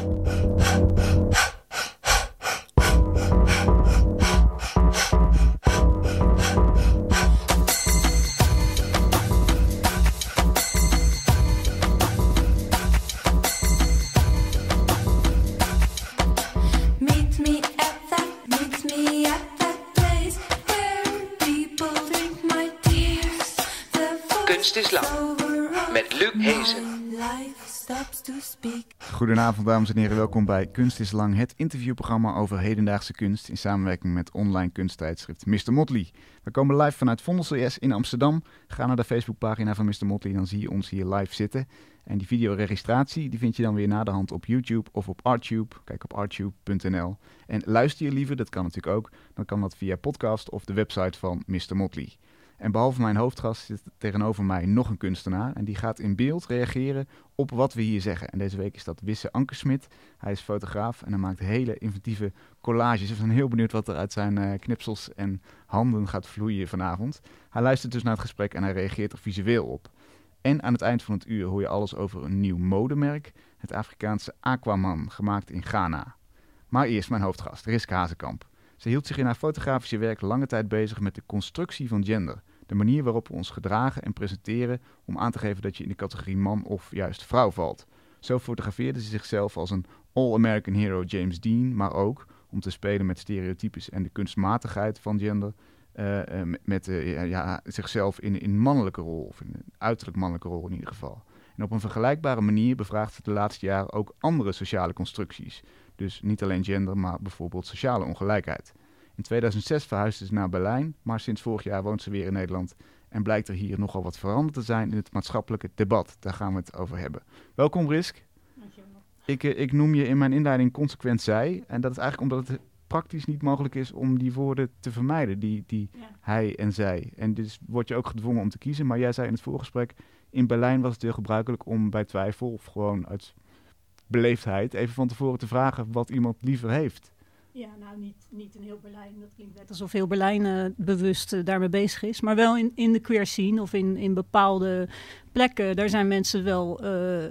Huh? Goedenavond dames en heren, welkom bij Kunst is Lang, het interviewprogramma over hedendaagse kunst in samenwerking met online kunsttijdschrift Mr. Motley. We komen live vanuit Vondel CS in Amsterdam. Ga naar de Facebookpagina van Mr. Motley, dan zie je ons hier live zitten. En die videoregistratie die vind je dan weer na de hand op YouTube of op Artube. Kijk op artube.nl. En luister je liever, dat kan natuurlijk ook, dan kan dat via podcast of de website van Mr. Motley. En behalve mijn hoofdgast zit tegenover mij nog een kunstenaar. En die gaat in beeld reageren op wat we hier zeggen. En deze week is dat Wisse Ankersmit. Hij is fotograaf en hij maakt hele inventieve collages. We zijn heel benieuwd wat er uit zijn eh, knipsels en handen gaat vloeien vanavond. Hij luistert dus naar het gesprek en hij reageert er visueel op. En aan het eind van het uur hoor je alles over een nieuw modemerk. Het Afrikaanse Aquaman, gemaakt in Ghana. Maar eerst mijn hoofdgast, Riske Hazekamp. Ze hield zich in haar fotografische werk lange tijd bezig met de constructie van gender. De manier waarop we ons gedragen en presenteren om aan te geven dat je in de categorie man of juist vrouw valt. Zo fotografeerde ze zichzelf als een all-American hero James Dean, maar ook om te spelen met stereotypes en de kunstmatigheid van gender. eh, met eh, ja, zichzelf in in mannelijke rol, of in een uiterlijk mannelijke rol in ieder geval. En op een vergelijkbare manier bevraagt ze de laatste jaren ook andere sociale constructies. Dus niet alleen gender, maar bijvoorbeeld sociale ongelijkheid. In 2006 verhuisde ze naar Berlijn, maar sinds vorig jaar woont ze weer in Nederland. En blijkt er hier nogal wat veranderd te zijn in het maatschappelijke debat. Daar gaan we het over hebben. Welkom Risk. Ik, eh, ik noem je in mijn inleiding consequent zij. En dat is eigenlijk omdat het praktisch niet mogelijk is om die woorden te vermijden. Die, die Ja. hij en zij. En dus word je ook gedwongen om te kiezen. Maar jij zei in het voorgesprek, in Berlijn was het heel gebruikelijk om bij twijfel of gewoon uit beleefdheid even van tevoren te vragen wat iemand liever heeft. Ja, nou niet, niet in heel Berlijn. Dat klinkt net alsof heel Berlijn eh, bewust eh, daarmee bezig is. Maar wel in, in de queer scene of in, in bepaalde plekken. Daar zijn mensen wel... eh,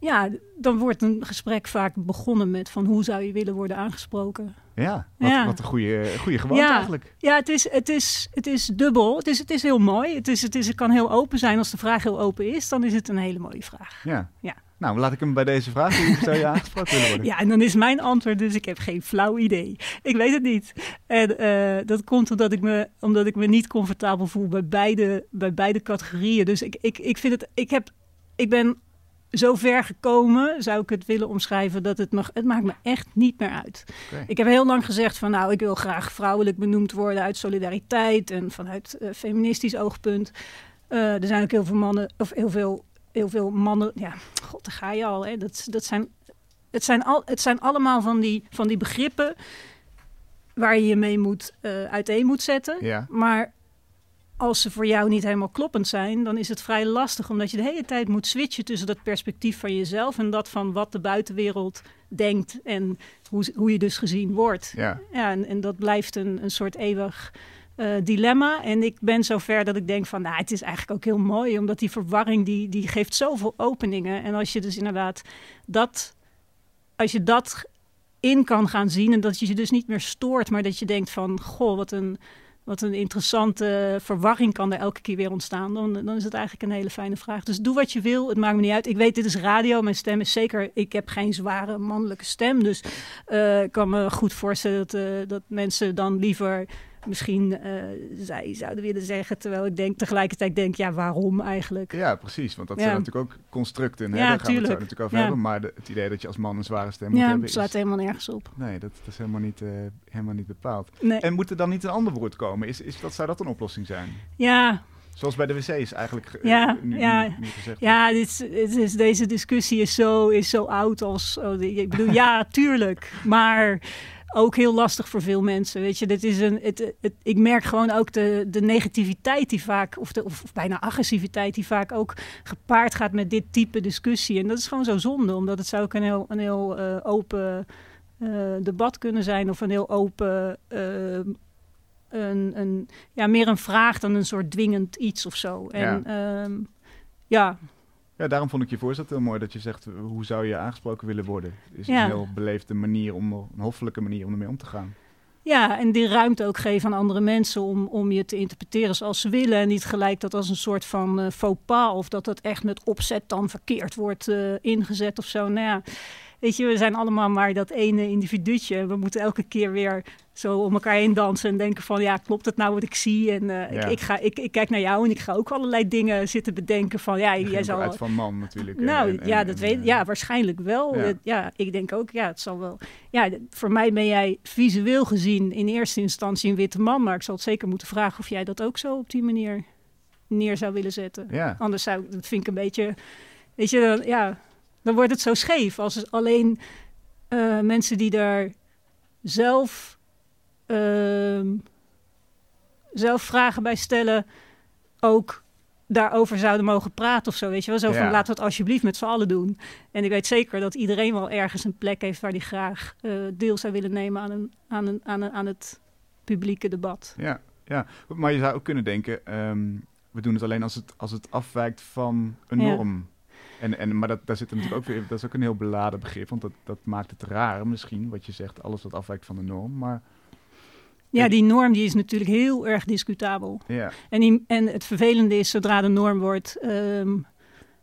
ja, dan wordt een gesprek vaak begonnen met van hoe zou je willen worden aangesproken. Ja, wat, Ja. wat een goede, goede gewoonte Ja. eigenlijk. Ja, het is, het is, het is dubbel. Het is, het is heel mooi. Het, is, het, is, het kan heel open zijn. Als de vraag heel open is, dan is het een hele mooie vraag. Ja. Ja. Nou, laat ik hem bij deze vraag. Zou je aangesproken willen worden? Ja, en dan is mijn antwoord dus ik heb geen flauw idee. Ik weet het niet. En eh, dat komt omdat ik, me, omdat ik me niet comfortabel voel bij beide, bij beide categorieën. Dus ik, ik, ik vind het, ik heb, ik ben zo ver gekomen, zou ik het willen omschrijven, dat het me, het maakt me echt niet meer uit. Ik heb heel lang gezegd van nou, ik wil graag vrouwelijk benoemd worden uit solidariteit en vanuit eh, feministisch oogpunt. Eh, er zijn ook heel veel mannen, of heel veel, heel veel mannen, ja, god, daar ga je al. Hè. Dat, dat zijn, het, zijn al, het zijn allemaal van die, van die begrippen waar je je mee moet, eh, uiteen moet zetten. Ja. Maar als ze voor jou niet helemaal kloppend zijn, dan is het vrij lastig, omdat je de hele tijd moet switchen tussen dat perspectief van jezelf en dat van wat de buitenwereld denkt en hoe, hoe je dus gezien wordt. Ja. Ja, en, en dat blijft een, een soort eeuwig eh, dilemma. En ik ben zover dat ik denk van, nou, het is eigenlijk ook heel mooi, omdat die verwarring, die, die geeft zoveel openingen. En als je dus inderdaad dat, als je dat in kan gaan zien en dat je je dus niet meer stoort, maar dat je denkt van, goh, wat een, wat een interessante verwarring kan er elke keer weer ontstaan, dan, dan is het eigenlijk een hele fijne vraag. Dus doe wat je wil, het maakt me niet uit. Ik weet, dit is radio, mijn stem is zeker, ik heb geen zware mannelijke stem, dus eh, ik kan me goed voorstellen dat, eh, dat mensen dan liever misschien eh, zij zouden willen zeggen, terwijl ik denk tegelijkertijd denk, ja, waarom eigenlijk? ja, precies. Want dat Ja. zijn natuurlijk ook constructen. Hè? Ja, Daar gaan we het natuurlijk over Ja. hebben. Maar de- het idee dat je als man een zware stem moet Ja, hebben... Is, slaat helemaal nergens op. nee, dat, dat is helemaal niet, eh, helemaal niet bepaald. Nee. En moet er dan niet een ander woord komen? Is, is dat, zou dat een oplossing zijn? Ja, Zoals bij de wc's eigenlijk ge- Ja, eh, nu, ja. nu, nu gezegd. Ja, dit, is- het is, deze discussie is zo, is zo oud als. oh, ik bedoel, ja, tuurlijk. Maar ook heel lastig voor veel mensen. Weet je, dit is een, het, het, ik merk gewoon ook de, de negativiteit die vaak, of, de, of, of bijna agressiviteit die vaak ook gepaard gaat met dit type discussie. En dat is gewoon zo zonde, omdat het zou ook een heel, een heel eh, open eh, debat kunnen zijn of een heel open. eh, een, een, ja, meer een vraag dan een soort dwingend iets of zo. En ja, ja Ja, daarom vond ik je voorstel heel mooi dat je zegt, eh, hoe zou je aangesproken willen worden? Is Ja. een heel beleefde manier, om, een hoffelijke manier om ermee om te gaan. Ja, en die ruimte ook geven aan andere mensen om, om je te interpreteren zoals ze willen. En niet gelijk dat als een soort van eh, faux pas of dat dat echt met opzet dan verkeerd wordt eh, ingezet of zo. Nou ja, weet je, we zijn allemaal maar dat ene individuutje. We moeten elke keer weer zo om elkaar heen dansen en denken van ja, klopt het nou wat ik zie? En eh, Ja. ik, ik, ga, ik, ik kijk naar jou en ik ga ook allerlei dingen zitten bedenken van ja, jij ook uit van man natuurlijk. Nou en- en- ja, en- dat weet eh, ja, waarschijnlijk wel. Ja. Ik denk ook, ja, het zal wel. Ja, voor mij ben jij visueel gezien in eerste instantie een witte man, maar ik zal het zeker moeten vragen of jij dat ook zo op die manier neer zou willen zetten. Ja, Anders zou dat vind ik een beetje, weet je, dan, ja, dan wordt het zo scheef als alleen eh, mensen die daar zelf ehm, zelf vragen bij stellen ook daarover zouden mogen praten of zo, weet je wel. Zo van, Ja. laten we het alsjeblieft met z'n allen doen. En ik weet zeker dat iedereen wel ergens een plek heeft waar die graag eh, deel zou willen nemen aan, een, aan, een, aan, een, aan het publieke debat. ja, ja. Maar je zou ook kunnen denken, ehm, we doen het alleen als het, als het afwijkt van een Ja. En, en, maar dat, daar zit natuurlijk ook weer, dat is ook een heel beladen begrip, want dat, dat maakt het raar misschien, wat je zegt, alles wat afwijkt van de norm. Maar Ja, die norm die is natuurlijk heel erg discutabel. ja, En, die, en het vervelende is, zodra de norm wordt, ehm,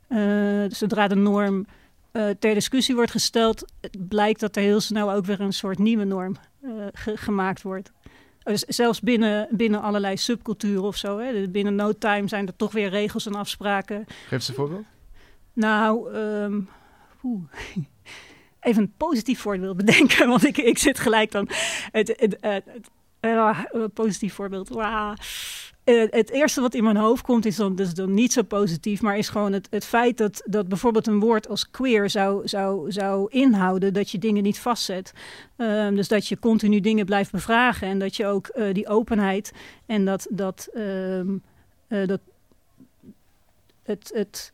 eh, zodra de norm eh, ter discussie wordt gesteld, blijkt dat er heel snel ook weer een soort nieuwe norm eh, ge- gemaakt wordt. Dus zelfs binnen, binnen allerlei subculturen of zo. Hè. Binnen no time zijn er toch weer regels en afspraken. geef eens een voorbeeld. Nou, ehm, even een positief voorbeeld bedenken, want ik, ik zit gelijk dan. Het, eh, een positief voorbeeld. Eh, het eerste wat in mijn hoofd komt is dan, dus dan niet zo positief, maar is gewoon het, het feit dat, dat bijvoorbeeld een woord als queer zou, zou, zou inhouden dat je dingen niet vastzet. Ehm, dus dat je continu dingen blijft bevragen en dat je ook eh, die openheid en dat, dat, ehm, eh, dat het, het,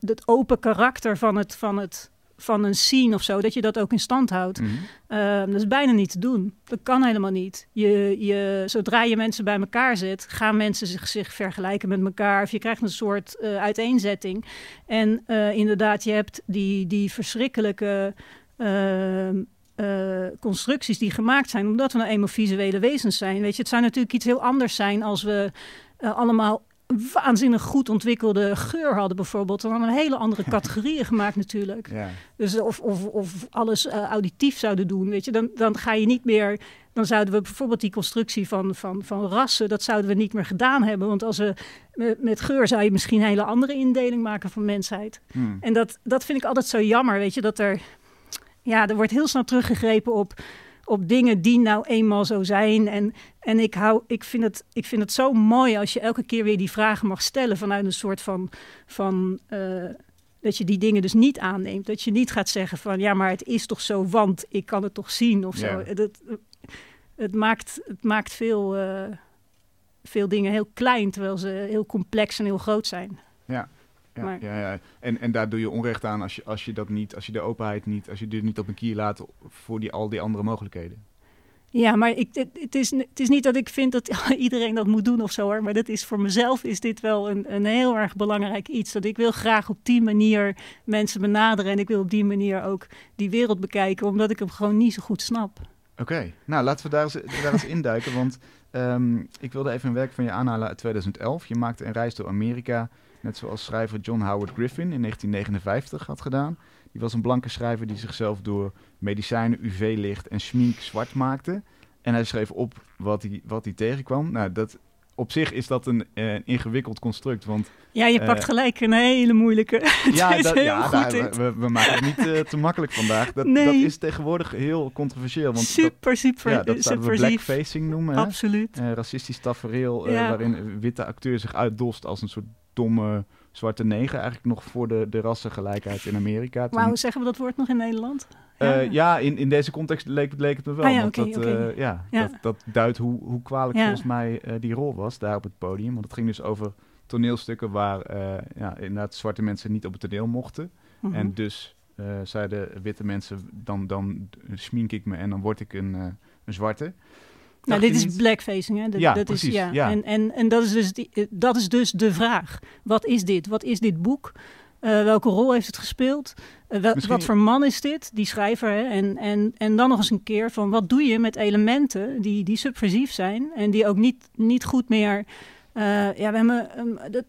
het open karakter van, het, van, het, van een scene of zo, dat je dat ook in stand houdt. Ehm, dat is bijna niet te doen. Dat kan helemaal niet. Je, je, zodra je mensen bij elkaar zet, gaan mensen zich, zich vergelijken met elkaar. Of je krijgt een soort eh, uiteenzetting. En eh, inderdaad, je hebt die, die verschrikkelijke ehm, eh, constructies die gemaakt zijn, omdat we nou eenmaal visuele wezens zijn. Weet je, het zou natuurlijk iets heel anders zijn als we allemaal waanzinnig goed ontwikkelde geur hadden bijvoorbeeld. Dan hadden we een hele andere categorieën gemaakt natuurlijk. Ja. Dus of, of, of alles eh, auditief zouden doen, weet je, dan, dan ga je niet meer. Dan zouden we bijvoorbeeld die constructie van, van, van rassen, dat zouden we niet meer gedaan hebben. Want als we met, geur zou je misschien een hele andere indeling maken van mensheid. Hm. En dat, dat vind ik altijd zo jammer, weet je, dat er. Ja, er wordt heel snel teruggegrepen op, op dingen die nou eenmaal zo zijn. En, en ik, hou, ik, vind het, ik vind het zo mooi als je elke keer weer die vragen mag stellen vanuit een soort van. van eh, dat je die dingen dus niet aanneemt. Dat je niet gaat zeggen van ja, maar het is toch zo, want ik kan het toch zien of Ja. zo. Het, het, maakt, het maakt veel, eh, veel dingen heel klein, terwijl ze heel complex en heel groot zijn. Ja, Maar- ja, ja. En, en daar doe je onrecht aan als je, als je dat niet, als je de openheid niet, als je dit niet op een kier laat voor die, al die andere mogelijkheden. Ja, maar ik, het, het, is, het is niet dat ik vind dat iedereen dat moet doen of zo hoor. Maar dat is voor mezelf is dit wel een, een heel erg belangrijk iets. Dat ik wil graag op die manier mensen benaderen. En ik wil op die manier ook die wereld bekijken. Omdat ik hem gewoon niet zo goed snap. Oké, nou laten we daar eens, daar eens induiken, want ehm, ik wilde even een werk van je aanhalen uit 2011. Je maakte een reis door Amerika, net zoals schrijver John Howard Griffin in 1959 had gedaan. Die was een blanke schrijver die zichzelf door medicijnen, UV-licht en schmink zwart maakte. En hij schreef op wat hij, wat hij tegenkwam. Nou, dat, op zich is dat een, eh, een ingewikkeld construct, want Ja, je Eh, pakt gelijk een hele moeilijke. ja, dat, heel ja goed daar- we, we maken het niet eh, te makkelijk vandaag. Dat, Nee. dat is tegenwoordig heel controversieel. Want dat, super, super, ja, dat zouden we blackfacing noemen. Hè? Absoluut. Eh, racistisch tafereel eh, Ja. waarin witte acteur zich uitdost als een soort domme zwarte neger. Eigenlijk nog voor de, de rassengelijkheid in Amerika. Toen- Maar hoe zeggen we dat woord nog in Nederland? Eh, ja, in, in deze context leek, leek het me wel. Ah ja, want dat, eh, ja, Ja. Dat, dat duidt hoe, hoe kwalijk Ja. volgens mij eh, die rol was daar op het podium. Want het ging dus over toneelstukken waar ja, inderdaad zwarte mensen niet op het toneel mochten. Mhm. En dus zeiden witte mensen, dan, dan schmink ik me en dan word ik een, een zwarte. Nou, dit is blackfacing, hè? Dat, Ja, dat precies, Is, ja. ja. En, en, en dat, is dus die, dat is dus de vraag. Wat is dit? Wat is dit boek? Eh, welke rol heeft het gespeeld? Wel- Misschien- Wat voor man is dit, die schrijver? Hè? En, en, en dan nog eens een keer van wat doe je met elementen die, die subversief zijn en die ook niet, niet goed meer. eh, ja, we hebben. dat,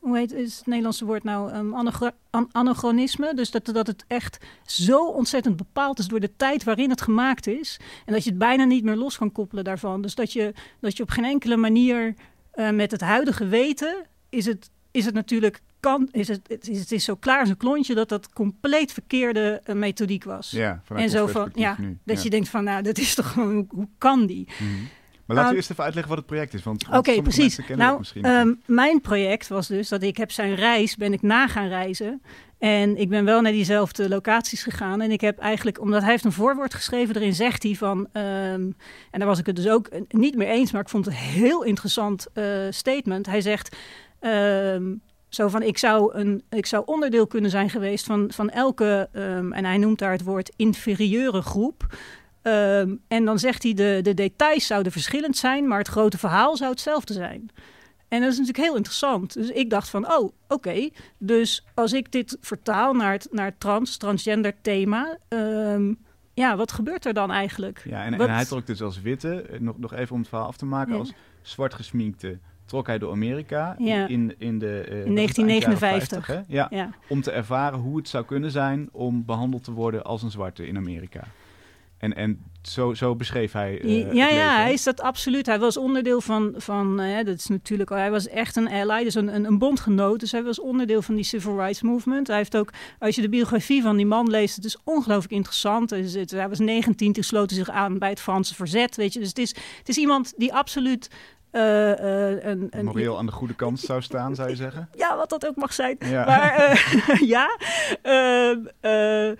hoe heet is het Nederlandse woord nou? Um, an- anachronisme. Dus dat, dat het echt zo ontzettend bepaald is door de tijd waarin het gemaakt is. En dat je het bijna niet meer los kan koppelen daarvan. Dus dat je, dat je op geen enkele manier eh, met het huidige weten is het, is het natuurlijk. Kan, is het, het, is, het is zo klaar als een klontje dat dat compleet verkeerde eh, methodiek was. Ja, vanuit en zo van, ja, nu. dat Ja. je denkt van, nou, dat is toch gewoon, hoe, kan die? Mhm. Maar laten we Nou- eerst even uitleggen wat het project is. Want, Oké, precies. Nou, ehm, mijn project was dus dat ik heb zijn reis, ben ik na gaan reizen. En ik ben wel naar diezelfde locaties gegaan. En ik heb eigenlijk, omdat hij heeft een voorwoord geschreven, erin zegt hij van... ehm, en daar was ik het dus ook niet mee eens, maar ik vond het een heel interessant eh, statement. Hij zegt... ehm, zo van, ik zou, een, ik zou onderdeel kunnen zijn geweest van, van elke, ehm, en hij noemt daar het woord inferieure groep. Ehm, en dan zegt hij, de, de details zouden verschillend zijn, maar het grote verhaal zou hetzelfde zijn. En dat is natuurlijk heel interessant. Dus ik dacht van, oh, oké. Dus als ik dit vertaal naar het, naar het trans, transgender thema... ehm, ja, wat gebeurt er dan eigenlijk? Ja, en, wat- en hij trok dus als witte, eh, nog, nog even om het verhaal af te maken, Ja. als zwart gesminkte trok hij door Amerika Ja. in, in de... eh, wat is het, In eind jaren 1959. 50, hè? ja, Ja. om te ervaren hoe het zou kunnen zijn om behandeld te worden als een zwarte in Amerika. En, en zo, zo beschreef hij eh, ja, ja, hij is dat absoluut. Hij was onderdeel van, van eh, dat is natuurlijk, hij was echt een ally, dus een, een, een bondgenoot. Dus hij was onderdeel van die civil rights movement. Hij heeft ook, als je de biografie van die man leest, het is ongelooflijk interessant. Hij, het- hij was 19, toen sloot hij zich aan bij het Franse verzet, weet je. Dus het is, het is iemand die absoluut eh, een, een, Moreel aan de goede kant zou staan, zou je zeggen? ja, wat dat ook mag zijn. Ja. Maar ja, Ehm, eh, eh,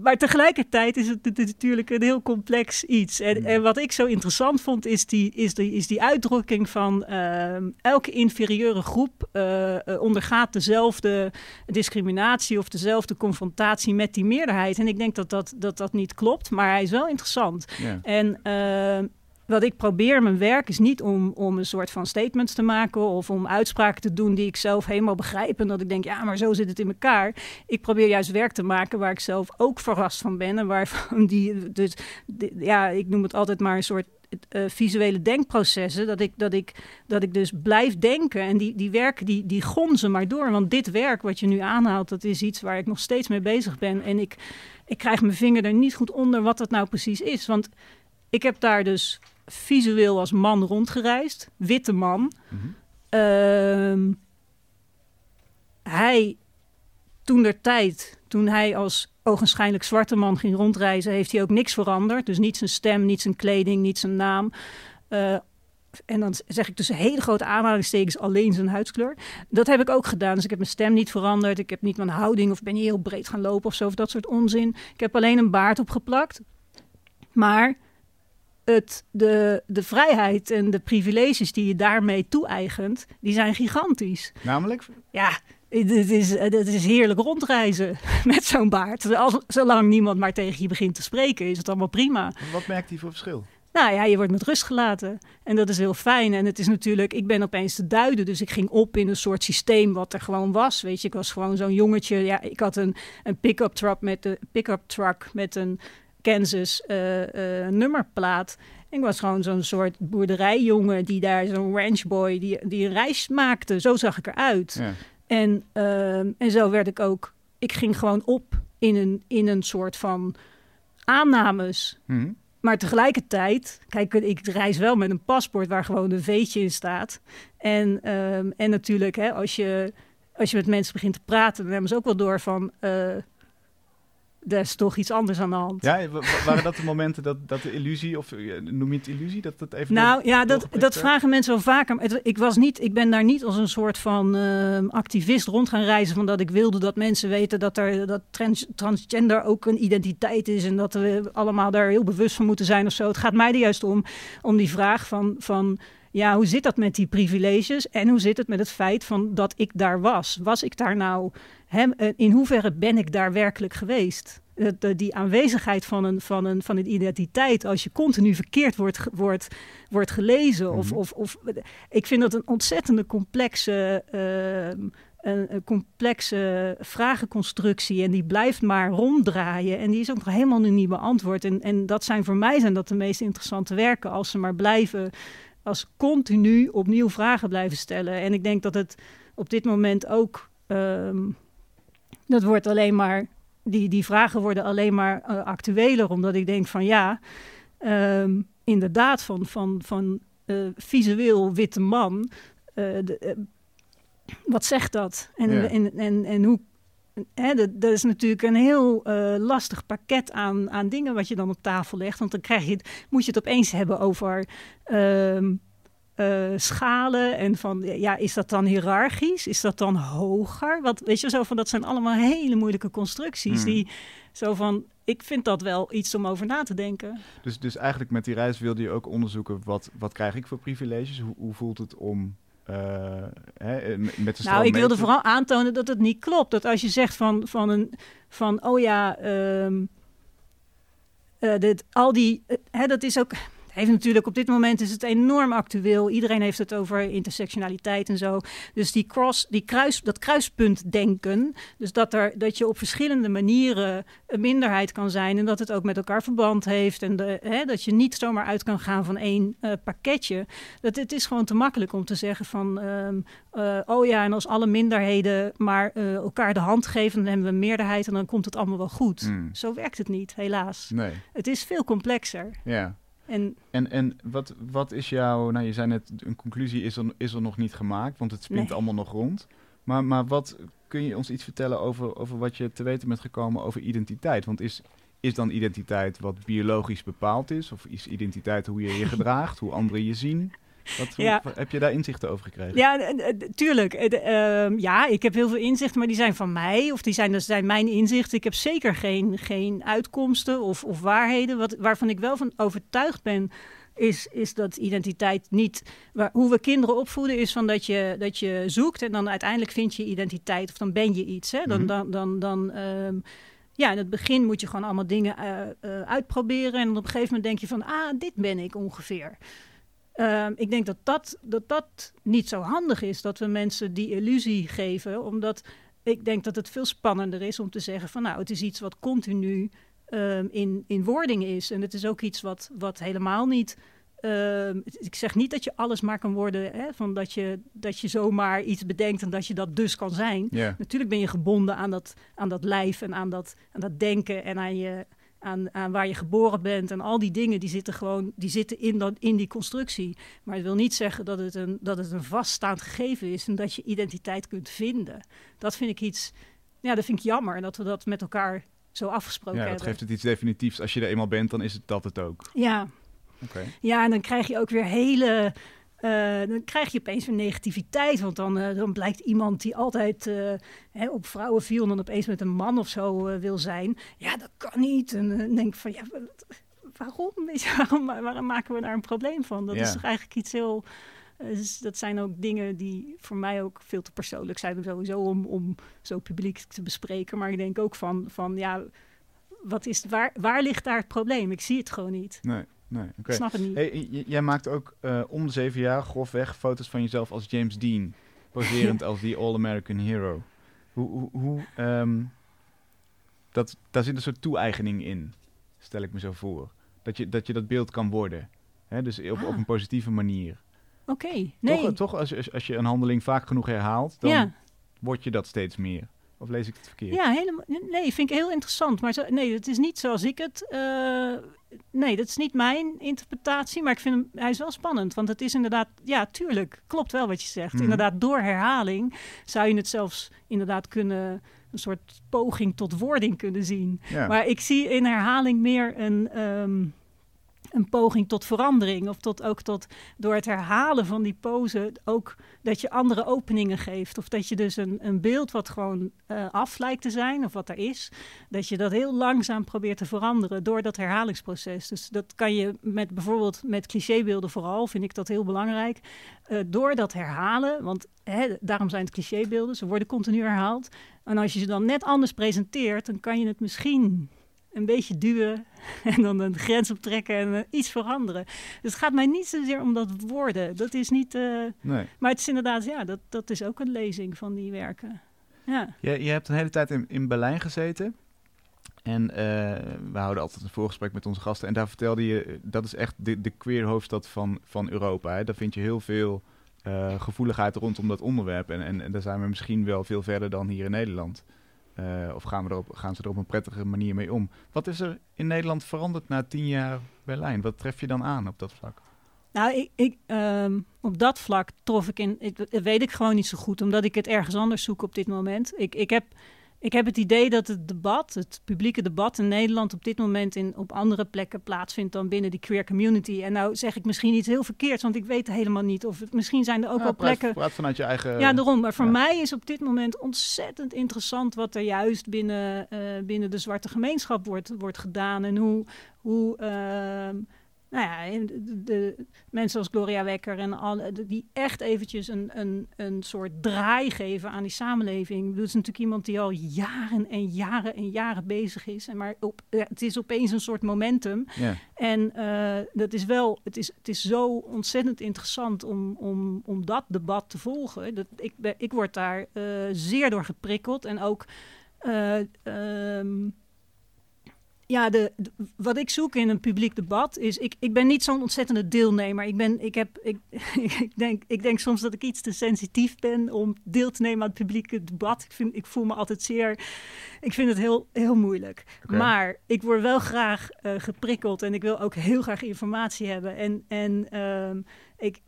maar tegelijkertijd is het, nat- natuurlijk een heel complex iets. En, Mm. en wat ik zo interessant vond, is die, is die, is die uitdrukking van ehm, elke inferieure groep eh, eh, ondergaat dezelfde discriminatie of dezelfde confrontatie met die meerderheid. En ik denk dat dat, dat, dat niet klopt, maar hij is wel interessant. Ja. En eh, wat ik probeer mijn werk is niet om, om een soort van statements te maken of om uitspraken te doen die ik zelf helemaal begrijp en dat ik denk, ja, maar zo zit het in elkaar. Ik probeer juist werk te maken waar ik zelf ook verrast van ben en waarvan die, dus, die- ja, ik noem het altijd maar een soort eh, visuele denkprocessen, dat ik, dat, ik, dat ik dus blijf denken en die, die werken, die, die gonzen maar door. Want dit werk wat je nu aanhaalt, dat is iets waar ik nog steeds mee bezig ben en ik, ik krijg mijn vinger er niet goed onder wat dat nou precies is. Want ik heb daar dus visueel als man rondgereisd. Witte man. Ehm, hij, toen der tijd, toen hij als ogenschijnlijk zwarte man ging rondreizen, heeft hij ook niks veranderd. Dus niet zijn stem, niet zijn kleding, niet zijn naam. Eh, en dan zeg ik tussen hele grote aanhalingstekens alleen zijn huidskleur. Dat heb ik ook gedaan. Dus ik heb mijn stem niet veranderd. Ik heb niet mijn houding of ben niet heel breed gaan lopen of zo. Of dat soort onzin. Ik heb alleen een baard opgeplakt. Maar het, de, de vrijheid en de privileges die je daarmee toe-eigent, die zijn gigantisch. Namelijk? Ja, het is, het is heerlijk rondreizen met zo'n baard. Als, zolang niemand maar tegen je begint te spreken, is het allemaal prima. Wat merkt hij voor verschil? Nou ja, je wordt met rust gelaten. En dat is heel fijn. En het is natuurlijk, ik ben opeens te duiden. Dus ik ging op in een soort systeem wat er gewoon was. Weet je, ik was gewoon zo'n jongetje. Ja, ik had een, een pick-up truck met een pick-up truck met een Kansas eh, nummerplaat. Ik was gewoon zo'n soort boerderijjongen die daar, zo'n ranchboy, die, die een reis maakte. Zo zag ik eruit. Ja. En, ehm, en zo werd ik ook. Ik ging gewoon op in een, in een soort van aannames. Mhm. Maar tegelijkertijd, kijk, ik reis wel met een paspoort waar gewoon een veetje in staat. En, ehm, en natuurlijk, hè, als, je, als je met mensen begint te praten, dan hebben ze ook wel door van. eh er is toch iets anders aan de hand. Ja, wa- wa- waren dat de momenten dat, dat de illusie, of eh, noem je het illusie, dat dat even... Nou door- ja, dat, dat vragen mensen wel vaker. Ik, was niet, ik ben daar niet als een soort van ehm, activist rond gaan reizen. Van dat ik wilde dat mensen weten dat, er, dat trans, transgender ook een identiteit is. En dat we allemaal daar heel bewust van moeten zijn of zo. Het gaat mij er juist om, om die vraag van, van ja, hoe zit dat met die privileges? En hoe zit het met het feit van dat ik daar was? Was ik daar nou, hè, eh, in hoeverre ben ik daar werkelijk geweest? de, de- die aanwezigheid van een, van, een, van een identiteit, als je continu verkeerd wordt, wordt, wordt gelezen. of, Mhm. of, of, ik vind dat een ontzettende complexe, ehm, een, een complexe vragenconstructie. En die blijft maar ronddraaien. En die is ook nog helemaal nu niet beantwoord. En, en dat zijn voor mij zijn dat de meest interessante werken. Als ze maar blijven, als continu opnieuw vragen blijven stellen. En ik denk dat het op dit moment ook. ehm, dat wordt alleen maar. Die, die vragen worden alleen maar eh, actueler. Omdat ik denk van ja. ehm, inderdaad, van, van, van eh, visueel witte man. eh, de, wat zegt dat? En, Ja. en, en, en hoe. Hè, dat, dat is natuurlijk een heel eh, lastig pakket aan, aan dingen wat je dan op tafel legt. Want dan krijg je het, moet je het opeens hebben over ehm, eh, schalen. En van ja, is dat dan hiërarchisch? Is dat dan hoger? Wat weet je zo van dat zijn allemaal hele moeilijke constructies. Hmm. Die zo van. Ik vind dat wel iets om over na te denken. Dus, dus eigenlijk met die reis wilde je ook onderzoeken wat, wat krijg ik voor privileges? Hoe, hoe voelt het om hè, met de Nou, ik wilde vooral aantonen dat het niet klopt. Dat als je zegt van, van, een, van oh ja, eh, dit, al die, eh, hè, dat is ook, heeft natuurlijk op dit moment is het enorm actueel. Iedereen heeft het over intersectionaliteit en zo. Dus die cross, die kruis, dat kruispunt denken, dus dat, er, dat je op verschillende manieren een minderheid kan zijn en dat het ook met elkaar verband heeft en de, hè, dat je niet zomaar uit kan gaan van één eh, pakketje. Dat het is gewoon te makkelijk om te zeggen van ehm, eh, oh ja, en als alle minderheden maar eh, elkaar de hand geven, dan hebben we een meerderheid en dan komt het allemaal wel goed. Hmm. Zo werkt het niet, helaas. Nee, Het is veel complexer. ja. En En, en wat, wat is jouw, nou je zei net, een conclusie is er, is er nog niet gemaakt, want het spint Nee. allemaal nog rond. Maar, maar wat kun je ons iets vertellen over, over wat je te weten bent gekomen over identiteit? Want is, is dan identiteit wat biologisch bepaald is? Of is identiteit hoe je je gedraagt, hoe anderen je zien? Wat, hoe- Ja. heb je daar inzichten over gekregen? ja, tuurlijk. Eh, ehm, ja, ik heb heel veel inzichten, maar die zijn van mij. Of die zijn, dat zijn mijn inzichten. Ik heb zeker geen, geen uitkomsten of, of waarheden. Wat, waarvan ik wel van overtuigd ben, is, is dat identiteit niet... Waar, hoe we kinderen opvoeden is van dat je, dat je zoekt... en dan uiteindelijk vind je identiteit of dan ben je iets. Hè? Dan, Mhm. dan, dan, dan, ehm, ja, in het begin moet je gewoon allemaal dingen eh, eh, uitproberen... en op een gegeven moment denk je van... ah, dit ben ik ongeveer. Ehm, ik denk dat dat, dat dat niet zo handig is, dat we mensen die illusie geven. Omdat ik denk dat het veel spannender is om te zeggen van nou, het is iets wat continu ehm, in, in wording is. En het is ook iets wat, wat helemaal niet. ehm, ik zeg niet dat je alles maar kan worden, hè, van dat je, dat je zomaar iets bedenkt en dat je dat dus kan zijn. Natuurlijk ben je gebonden aan dat, aan dat lijf en aan dat, aan dat denken en aan, je, aan, aan waar je geboren bent. En al die dingen die zitten gewoon die zitten in, dat, in die constructie. Maar het wil niet zeggen dat het, een, dat het een vaststaand gegeven is en dat je identiteit kunt vinden. Dat vind ik iets, ja, dat vind ik jammer dat we dat met elkaar zo afgesproken Ja, dat hebben. geeft het iets definitiefs. Als je er eenmaal bent, dan is het dat het ook. Ja, Oké. ja, en dan krijg je ook weer hele. Eh, dan krijg je opeens weer negativiteit. Want dan, eh, dan blijkt iemand die altijd eh, hè, op vrouwen viel. en dan opeens met een man of zo wil zijn. Ja, dat kan niet. En dan denk ik van ja, waarom? Waarom, waarom maken we daar een probleem van? Dat Ja. is toch eigenlijk iets heel. dus dat zijn ook dingen die voor mij ook veel te persoonlijk zijn. Sowieso om, om zo publiek te bespreken. Maar ik denk ook van, van ja, wat is, waar, waar ligt daar het probleem? Ik zie het gewoon niet. Nee, nee. Ik snap het niet. Hey, jij maakt ook eh, om de zeven jaar grofweg foto's van jezelf als James Dean. Poserend als die All-American Hero. Hoe, hoe, hoe ehm, dat, daar zit een soort toe-eigening in, stel ik me zo voor. Dat je dat, je dat beeld kan worden. Hè? Dus op, op Ah. een positieve manier. Oké, nee. Toch, toch als, als, je een handeling vaak genoeg herhaalt, dan ja. word je dat steeds meer. Of lees ik het verkeerd? ja, helemaal. Nee, vind ik heel interessant. Maar zo, nee, het is niet zoals ik het. eh, nee, dat is niet mijn interpretatie. Maar ik vind hem, hij is wel spannend. Want het is inderdaad. Ja, tuurlijk. Klopt wel wat je zegt. Mhm. Inderdaad, door herhaling zou je het zelfs inderdaad kunnen. Een soort poging tot wording kunnen zien. Ja. Maar ik zie in herhaling meer een, ehm, een poging tot verandering. Of tot, ook tot door het herhalen van die pose ook dat je andere openingen geeft. Of dat je dus een, een beeld wat gewoon eh, af lijkt te zijn, of wat er is, dat je dat heel langzaam probeert te veranderen door dat herhalingsproces. Dus dat kan je met bijvoorbeeld met clichébeelden vooral, vind ik dat heel belangrijk. eh, door dat herhalen, want hè, daarom zijn het clichébeelden, ze worden continu herhaald. En als je ze dan net anders presenteert, dan kan je het misschien een beetje duwen en dan een grens optrekken en eh, iets veranderen. Dus het gaat mij niet zozeer om dat woorden. Dat is niet. eh, Nee. maar het is inderdaad, ja, dat, dat is ook een lezing van die werken. Ja. Je, je hebt een hele tijd in, in Berlijn gezeten. En eh, we houden altijd een voorgesprek met onze gasten. En daar vertelde je, dat is echt de, de queer hoofdstad van, van Europa. Hè? Daar vind je heel veel gevoeligheid rondom dat onderwerp. En, en, en daar zijn we misschien wel veel verder dan hier in Nederland. Eh, of gaan, we erop, gaan ze er op een prettige manier mee om? Wat is er in Nederland veranderd na tien jaar Berlijn? Wat tref je dan aan op dat vlak? Nou, ik, ik, ehm, op dat vlak trof ik in. Ik, weet ik gewoon niet zo goed, omdat ik het ergens anders zoek op dit moment. Ik, ik, heb, ik heb het idee dat het debat, het publieke debat in Nederland op dit moment in, op andere plekken plaatsvindt dan binnen die queer community. En nou zeg ik misschien iets heel verkeerds, want ik weet helemaal niet of het, misschien zijn er ook Ja, wel praat- plekken. Praat vanuit je eigen... Ja, daarom. Maar voor ja. mij is op dit moment ontzettend interessant wat er juist binnen, eh, binnen de zwarte gemeenschap wordt, wordt gedaan. En hoe, hoe ehm, nou ja, de, de mensen als Gloria Wekker en alle, die echt eventjes een, een, een soort draai geven aan die samenleving. Het is natuurlijk iemand die al jaren en jaren en jaren bezig is. En maar op, het is opeens een soort momentum. Ja. En eh, dat is wel, het is, het is zo ontzettend interessant om, om, om dat debat te volgen. Dat, ik, ben, ik word daar eh, zeer door geprikkeld. En ook, eh, ehm, ja, de, de- wat ik zoek in een publiek debat is, ik, ik ben niet zo'n ontzettende deelnemer. Ik, ben, ik, heb, ik, ik, denk, ik denk soms dat ik iets te sensitief ben om deel te nemen aan het publieke debat. Ik, vind, ik voel me altijd zeer, ik vind het heel, heel moeilijk. Maar ik word wel graag eh, geprikkeld en ik wil ook heel graag informatie hebben. En, en ehm, ik,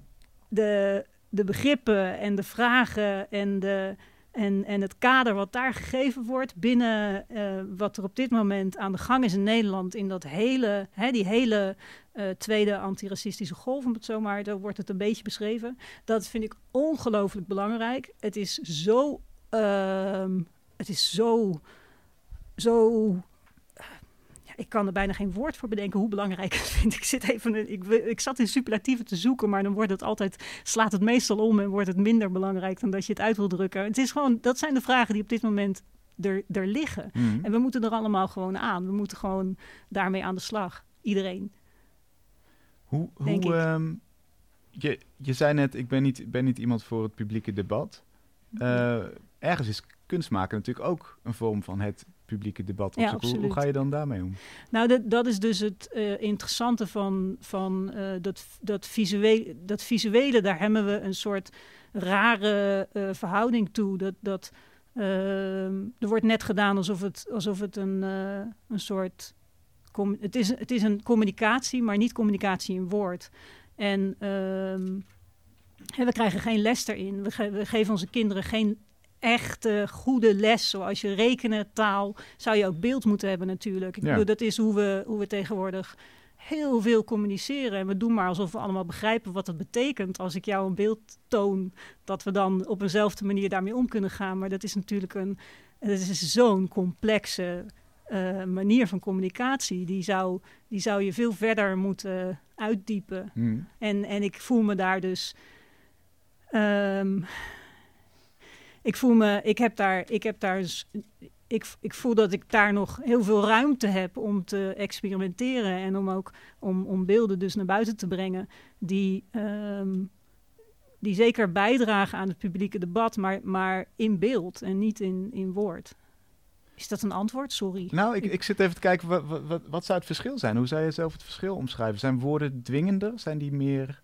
de, de begrippen en de vragen en, de, en, en het kader wat daar gegeven wordt binnen eh, wat er op dit moment aan de gang is in Nederland, in dat hele, hè, die hele eh, tweede antiracistische golf, om het zo maar, daar wordt het een beetje beschreven. Dat vind ik ongelooflijk belangrijk. Het is zo, ehm, het is zo, zo ik kan er bijna geen woord voor bedenken hoe belangrijk het vind. Ik, zit even, ik, ik zat in superlatieven te zoeken, maar dan wordt het altijd, slaat het meestal om en wordt het minder belangrijk dan dat je het uit wil drukken. Het is gewoon, dat zijn de vragen die op dit moment er, er liggen. Mhm. En we moeten er allemaal gewoon aan. We moeten gewoon daarmee aan de slag. Iedereen. Hoe, hoe ehm, je, je zei net, ik ben niet, ben niet iemand voor het publieke debat. Eh, ergens is kunst maken natuurlijk ook een vorm van het publieke debat. op Ja. Hoe, hoe ga je dan daarmee om? Nou, dat, dat is dus het eh, interessante van, van eh, dat, dat, visuele, dat visuele. Daar hebben we een soort rare eh, verhouding toe. Dat, dat, ehm, er wordt net gedaan alsof het, alsof het een, een soort... het, is, het is een communicatie, maar niet communicatie in woord. En ehm, we krijgen geen les erin. We, ge- we geven onze kinderen geen echte goede les, zoals je rekenen, taal, zou je ook beeld moeten hebben natuurlijk. Ik Ja. bedoel, dat is hoe we, hoe we tegenwoordig heel veel communiceren. En we doen maar alsof we allemaal begrijpen wat het betekent. Als ik jou een beeld toon, dat we dan op eenzelfde manier daarmee om kunnen gaan. Maar dat is natuurlijk een, dat is zo'n complexe eh, manier van communicatie. Die zou, die zou je veel verder moeten uitdiepen. Mhm. En, en ik voel me daar dus. ehm, ik voel me, ik heb daar, ik heb daar, dus- ik, ik voel dat ik daar nog heel veel ruimte heb om te experimenteren en om ook om, om beelden dus naar buiten te brengen die, ehm, die zeker bijdragen aan het publieke debat, maar, maar in beeld en niet in, in woord. Is dat een antwoord? Sorry. Nou, ik, Ik- zit even te kijken, wat, wat, wat zou het verschil zijn? Hoe zou je zelf het verschil omschrijven? Zijn woorden dwingender? Zijn die meer,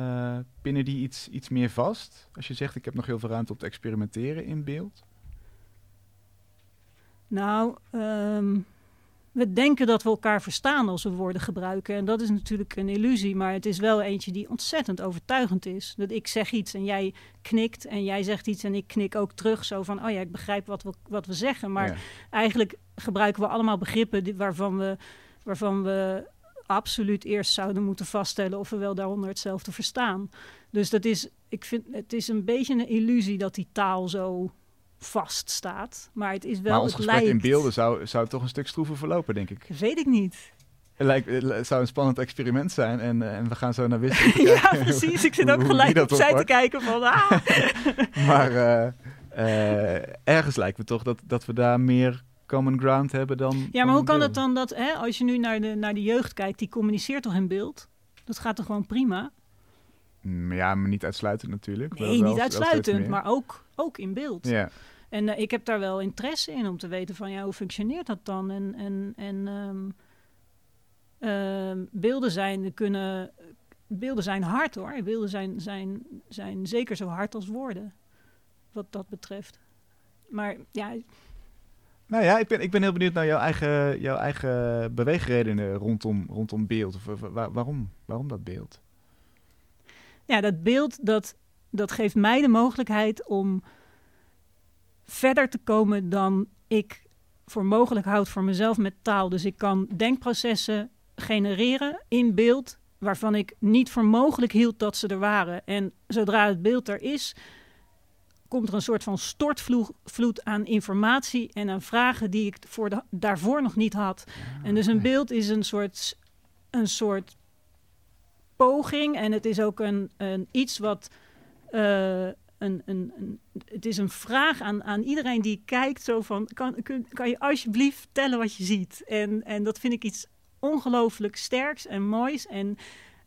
eh binnen die iets, iets meer vast? Als je zegt, ik heb nog heel veel ruimte om te experimenteren in beeld. Nou, ehm, we denken dat we elkaar verstaan als we woorden gebruiken. En dat is natuurlijk een illusie, maar het is wel eentje die ontzettend overtuigend is. Dat ik zeg iets en jij knikt en jij zegt iets en ik knik ook terug. Zo van, oh ja, ik begrijp wat we, wat we zeggen. Maar Ja. eigenlijk gebruiken we allemaal begrippen die, waarvan, we, waarvan we absoluut eerst zouden moeten vaststellen of we wel daaronder hetzelfde verstaan. Dus dat is, ik vind, het is een beetje een illusie dat die taal zo vast staat. Maar het is wel, maar ons het gesprek in beelden zou, zou toch een stuk stroever verlopen, denk ik. Dat weet ik niet. Het, lijkt, het li- zou een spannend experiment zijn en, eh, en we gaan zo naar Wissel. ja, precies. Ik zit ook gelijk opzij te kijken van... Ah. Maar eh, eh, ergens lijkt me toch dat, dat we daar meer common ground hebben dan... Ja, maar hoe kan het dan dat, hè, als je nu naar de, naar de jeugd kijkt, die communiceert toch in beeld? Dat gaat toch gewoon prima? Mm, Ja, maar niet uitsluitend natuurlijk. Wel- Nee, wel- niet uitsluitend, maar ook, ook in beeld. Ja, En eh, ik heb daar wel interesse in om te weten van, ja, hoe functioneert dat dan? En, en, en ehm, ehm, beelden zijn kunnen, beelden zijn hard hoor. Beelden zijn, zijn, zijn zeker zo hard als woorden, wat dat betreft. Maar ja, Nou ja, ik ben, ik ben heel benieuwd naar jouw eigen, jouw eigen beweegredenen rondom, rondom beeld. Of, of waar- waarom, waarom dat beeld? ja, dat beeld dat, dat geeft mij de mogelijkheid om verder te komen dan ik voor mogelijk houd voor mezelf met taal. Dus ik kan denkprocessen genereren in beeld waarvan ik niet voor mogelijk hield dat ze er waren. En zodra het beeld er is, komt er een soort van stortvloed aan informatie en aan vragen die ik voor de, daarvoor nog niet had. En dus een beeld is een soort, een soort poging en het is ook een, een iets wat. eh, een, een, een, het is een vraag aan, aan iedereen die kijkt: zo van, kan, kun, kan je alsjeblieft vertellen wat je ziet? En, en dat vind ik iets ongelooflijk sterks en moois. En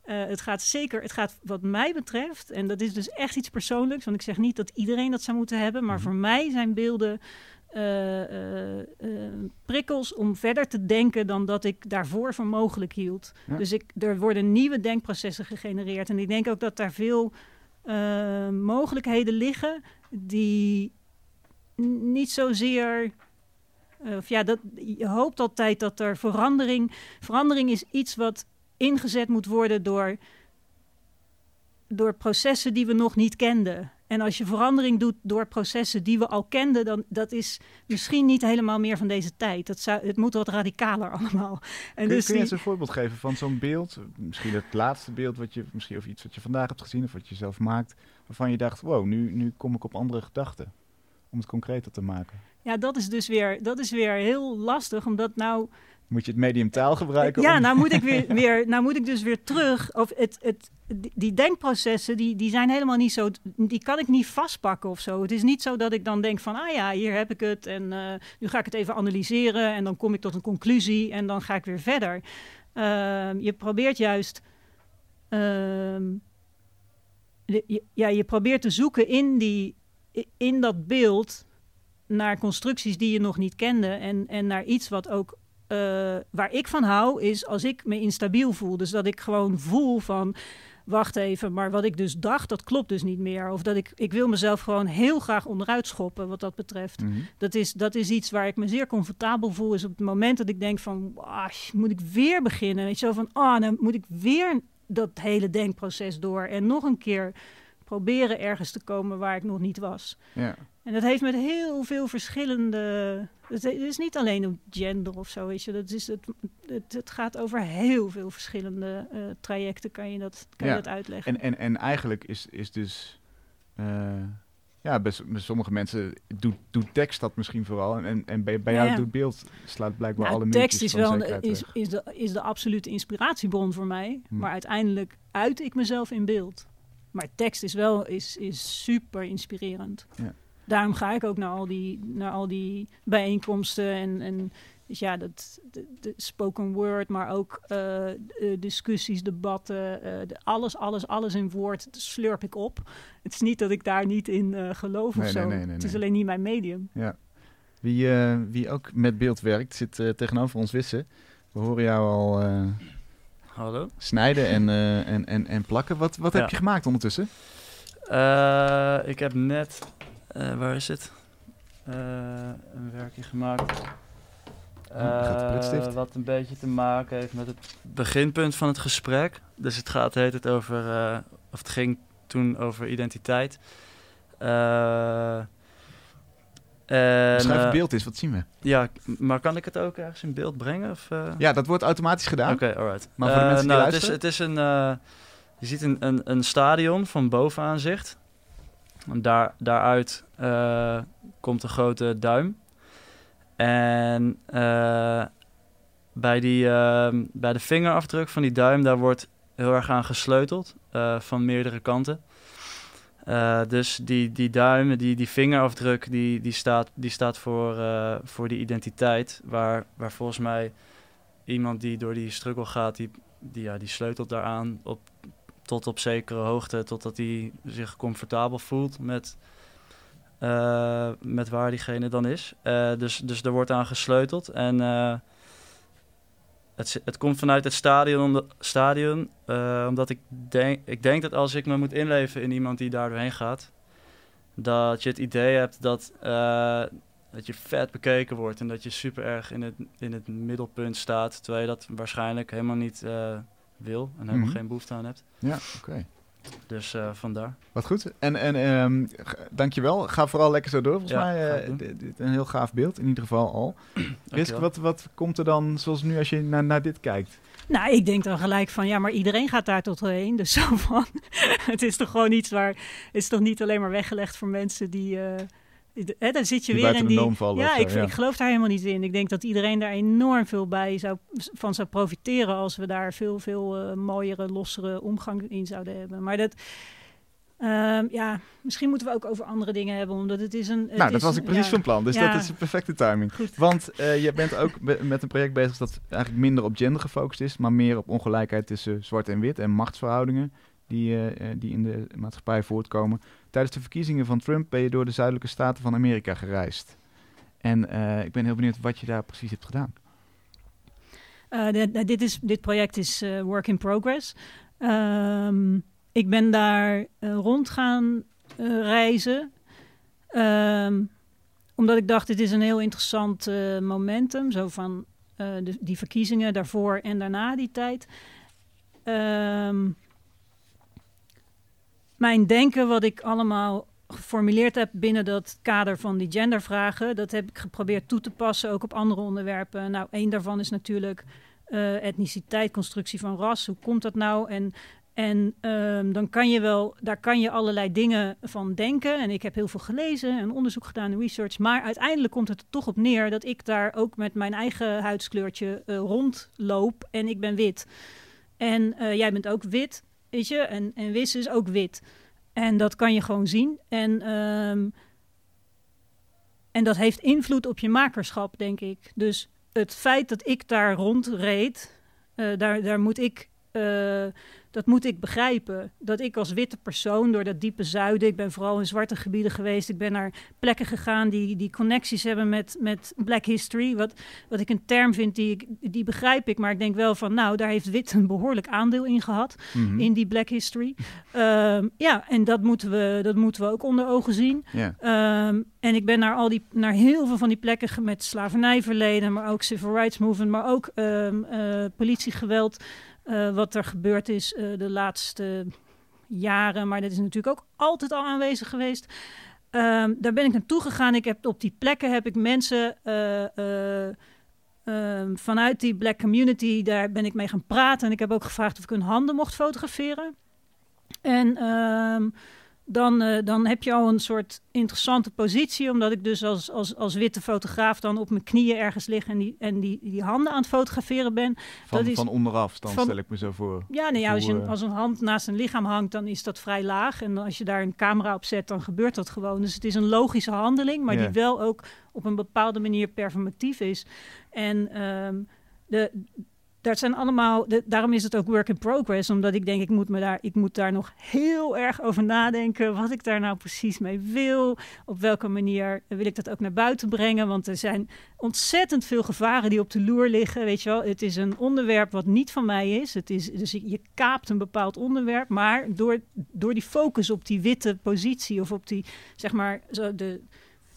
eh, het gaat zeker, het gaat wat mij betreft, en dat is dus echt iets persoonlijks, want ik zeg niet dat iedereen dat zou moeten hebben, maar Mhm. voor mij zijn beelden eh, eh, prikkels om verder te denken dan dat ik daarvoor voor mogelijk hield. Ja. Dus ik, er worden nieuwe denkprocessen gegenereerd. En ik denk ook dat daar veel mogelijkheden liggen die niet zozeer. of ja, dat, je hoopt altijd dat er verandering. Verandering is iets wat ingezet moet worden door, door processen die we nog niet kenden. En als je verandering doet door processen die we al kenden, dan dat is misschien niet helemaal meer van deze tijd. Dat zou, het moet wat radicaler allemaal. En Kun, dus kun je die- eens een voorbeeld geven van zo'n beeld? Misschien het laatste beeld wat je, misschien of iets wat je vandaag hebt gezien of wat je zelf maakt, waarvan je dacht, wow, nu, nu kom ik op andere gedachten. Om het concreter te maken. Ja, dat is dus weer, dat is weer heel lastig, omdat nou... Moet je het medium taal gebruiken? Ja, om- nou moet ik, weer, weer, nou moet ik dus weer terug. Of het, het, die- denkprocessen, die, die zijn helemaal niet zo... Die kan ik niet vastpakken of zo. Het is niet zo dat ik dan denk van... Ah ja, hier heb ik het en eh, nu ga ik het even analyseren... en dan kom ik tot een conclusie en dan ga ik weer verder. Ehm, je probeert juist... ehm, de- ja, je probeert te zoeken in, die, in dat beeld naar constructies die je nog niet kende en, en naar iets wat ook eh, waar ik van hou is als ik me instabiel voel. Dus dat ik gewoon voel van wacht even, maar wat ik dus dacht, dat klopt dus niet meer. Of dat ik, ik wil mezelf gewoon heel graag onderuit schoppen wat dat betreft. Mhm. Dat is, dat is iets waar ik me zeer comfortabel voel. Is op het moment dat ik denk van, ah, moet ik weer beginnen? Weet je, zo van, ah, dan moet ik weer dat hele denkproces door. En nog een keer proberen ergens te komen waar ik nog niet was. Ja. En dat heeft met heel veel verschillende... Het is niet alleen op gender of zo, weet je. Dat is het, het, het gaat over heel veel verschillende eh, trajecten, kan je dat, kan Ja. je dat uitleggen. En, en, en eigenlijk is, is dus. eh, ja, bij, sommige mensen doet, doet tekst dat misschien vooral. En, en, bij, jou ja. doet beeld slaat blijkbaar Nou, alle tekst muurtjes is wel zekerheid is, is, de, is de absolute inspiratiebron voor mij. Hm. Maar uiteindelijk uit ik mezelf in beeld. Maar tekst is wel is, is super inspirerend. Ja. Daarom ga ik ook naar al die, naar al die bijeenkomsten en, en dus ja, dat, de, de spoken word, maar ook eh, discussies, debatten, eh, de- alles, alles, alles in woord slurp ik op. Het is niet dat ik daar niet in eh, geloof Nee, of zo. nee, nee, het is nee. alleen niet mijn medium. Wie, eh, wie ook met beeld werkt, zit tegenover ons Wissen. We horen jou al eh, Hallo. snijden en, eh, en, en, en plakken. Wat, wat heb Ja. je gemaakt ondertussen? Eh, ik heb net, eh, waar is het? Eh, een werkje gemaakt. de Eh, wat een beetje te maken heeft met het beginpunt van het gesprek. Dus het gaat heet het over, of het ging toen over identiteit. En, Schrijf het beeld is, wat zien we? Ja, maar kan ik het ook ergens in beeld brengen? Of? Ja, dat wordt automatisch gedaan. Oké, alright. Maar voor de mensen die nou, het is, luisteren? het is een, je ziet een, een, een stadion van bovenaan zicht. En daar, daaruit eh, komt een grote duim. En eh, bij, die, ehm, bij de vingerafdruk van die duim, daar wordt heel erg aan gesleuteld. eh, van meerdere kanten. Dus die, die duim, die, die vingerafdruk, die, die staat, die staat voor, voor die identiteit. Waar, waar volgens mij iemand die door die struggle gaat, die, die, ja, die sleutelt daaraan op, tot op zekere hoogte, totdat hij zich comfortabel voelt met, eh, met waar diegene dan is. Eh, dus, dus er wordt aan gesleuteld. En eh, het, het komt vanuit het stadion, stadion omdat ik denk, ik denk dat als ik me moet inleven in iemand die daar doorheen gaat, dat je het idee hebt dat, dat je vet bekeken wordt en dat je super erg in het, in het middelpunt staat, terwijl je dat waarschijnlijk helemaal niet wil en helemaal Mhm. geen behoefte aan hebt. Ja, oké. Dus eh, vandaar. Wat goed. En, en ehm, g- dankjewel. Ga vooral lekker zo door. Volgens Ja, mij eh, dit, dit een heel gaaf beeld. In ieder geval al. Risk, wat, wat komt er dan, zoals nu als je naar, naar dit kijkt? Nou, ik denk dan gelijk van ja, maar iedereen gaat daar tot heen. Dus zo van, het is toch gewoon iets waar, het is toch niet alleen maar weggelegd voor mensen die, eh, dan zit je Die weer in de die. vallen ja, ik, ja. ik geloof daar helemaal niet in. Ik denk dat iedereen daar enorm veel bij zou, van zou profiteren als we daar veel, veel eh, mooiere, lossere omgang in zouden hebben. Maar dat. ehm, ja, misschien moeten we ook over andere dingen hebben, omdat het is een. het nou, dat was ik precies ja. van plan. Dus Ja. dat is een perfecte timing. Goed. Want eh, je bent ook met een project bezig dat eigenlijk minder op gender gefocust is, maar meer op ongelijkheid tussen zwart en wit en machtsverhoudingen die, eh, die in de maatschappij voortkomen. Tijdens de verkiezingen van Trump ben je door de zuidelijke staten van Amerika gereisd. En eh, ik ben heel benieuwd wat je daar precies hebt gedaan. Eh, dit, is, dit project is eh, work in progress. Ehm, ik ben daar rond gaan reizen. Ehm, omdat ik dacht, dit is een heel interessant momentum. Zo van de, die verkiezingen daarvoor en daarna die tijd. Ehm, mijn denken, wat ik allemaal geformuleerd heb binnen dat kader van die gendervragen, dat heb ik geprobeerd toe te passen ook op andere onderwerpen. Nou, één daarvan is natuurlijk eh, etniciteit, constructie van ras. Hoe komt dat nou? En, en ehm, dan kan je wel, daar kan je allerlei dingen van denken. En ik heb heel veel gelezen en onderzoek gedaan en research. Maar uiteindelijk komt het er toch op neer dat ik daar ook met mijn eigen huidskleurtje eh, rondloop. En ik ben wit. En eh, jij bent ook wit, weet je? En, en Wis is ook wit. En dat kan je gewoon zien. En, ehm, en dat heeft invloed op je makerschap, denk ik. Dus het feit dat ik daar rondreed, eh daar, daar moet ik, eh, dat moet ik begrijpen. Dat ik als witte persoon door dat diepe zuiden, ik ben vooral in zwarte gebieden geweest, ik ben naar plekken gegaan die, die connecties hebben met, met Black History. Wat, wat ik een term vind, die, ik, die begrijp ik, maar ik denk wel van, nou, daar heeft wit een behoorlijk aandeel in gehad Mhm. in die Black History. Ehm, ja, en dat moeten, we, dat moeten we ook onder ogen zien. Ehm, en ik ben naar, al die, naar heel veel van die plekken met slavernijverleden, maar ook civil rights movement, maar ook ehm, eh, politiegeweld, eh, wat er gebeurd is eh, de laatste jaren. Maar dat is natuurlijk ook altijd al aanwezig geweest. Ehm, daar ben ik naartoe gegaan. Ik heb, op die plekken heb ik mensen eh, eh, ehm, vanuit die black community, daar ben ik mee gaan praten. En ik heb ook gevraagd of ik hun handen mocht fotograferen. En ehm, dan, eh, dan heb je al een soort interessante positie, omdat ik dus als, als, als witte fotograaf dan op mijn knieën ergens lig en die, en die, die handen aan het fotograferen ben. Van, dat is- van onderaf, dan van- stel ik me zo voor. Ja, ja, als, je, eh, als een hand naast een lichaam hangt, dan is dat vrij laag. En als je daar een camera op zet, dan gebeurt dat gewoon. Dus het is een logische handeling, maar die wel ook op een bepaalde manier performatief is. En ehm, de, dat zijn allemaal, daarom is het ook work in progress, omdat ik denk, ik moet, me daar, ik moet daar nog heel erg over nadenken, wat ik daar nou precies mee wil, op welke manier wil ik dat ook naar buiten brengen, want er zijn ontzettend veel gevaren die op de loer liggen, weet je wel. Het is een onderwerp wat niet van mij is, het is dus je je kaapt een bepaald onderwerp, maar door, door die focus op die witte positie of op die, zeg maar, zo de...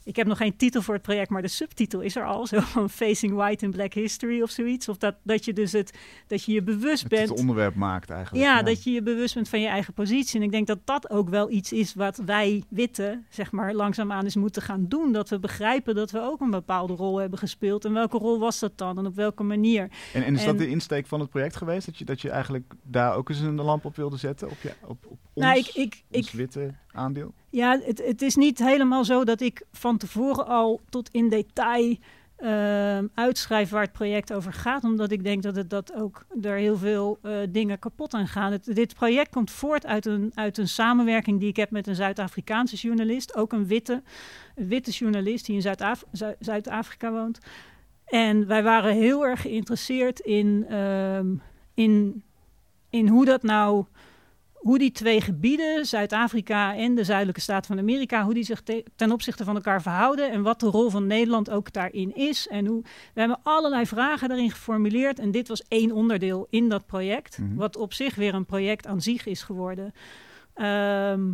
Ik heb nog geen titel voor het project, maar de subtitel is er al. Zo van Facing White in Black History of zoiets. Of dat, dat je dus het, dat je je bewust het, bent. het onderwerp maakt eigenlijk. Ja, dat je je bewust bent van je eigen positie. En ik denk dat dat ook wel iets is wat wij witte, zeg maar, langzaamaan eens moeten gaan doen. Dat we begrijpen dat we ook een bepaalde rol hebben gespeeld. En welke rol was dat dan? En op welke manier? En, en is dat de insteek van het project geweest? Dat je, dat je eigenlijk daar ook eens een lamp op wilde zetten? Op, je, op, op ons, Nou, ik, ik, ons ik, witte aandeel? Ja, het, het is niet helemaal zo dat ik van tevoren al tot in detail ehm, uitschrijf waar het project over gaat, omdat ik denk dat het dat ook er heel veel eh, dingen kapot aan gaan. Het, dit project komt voort uit een, uit een samenwerking die ik heb met een Zuid-Afrikaanse journalist, ook een witte, een witte journalist die in Zuid-Af- Zu- Zuid-Afrika woont. En wij waren heel erg geïnteresseerd in, ehm, in, in hoe dat nou hoe die twee gebieden, Zuid-Afrika en de zuidelijke staten van Amerika, hoe die zich te- ten opzichte van elkaar verhouden en wat de rol van Nederland ook daarin is. En hoe, we hebben allerlei vragen daarin geformuleerd en dit was één onderdeel in dat project, Mhm. wat op zich weer een project aan zich is geworden. Ehm,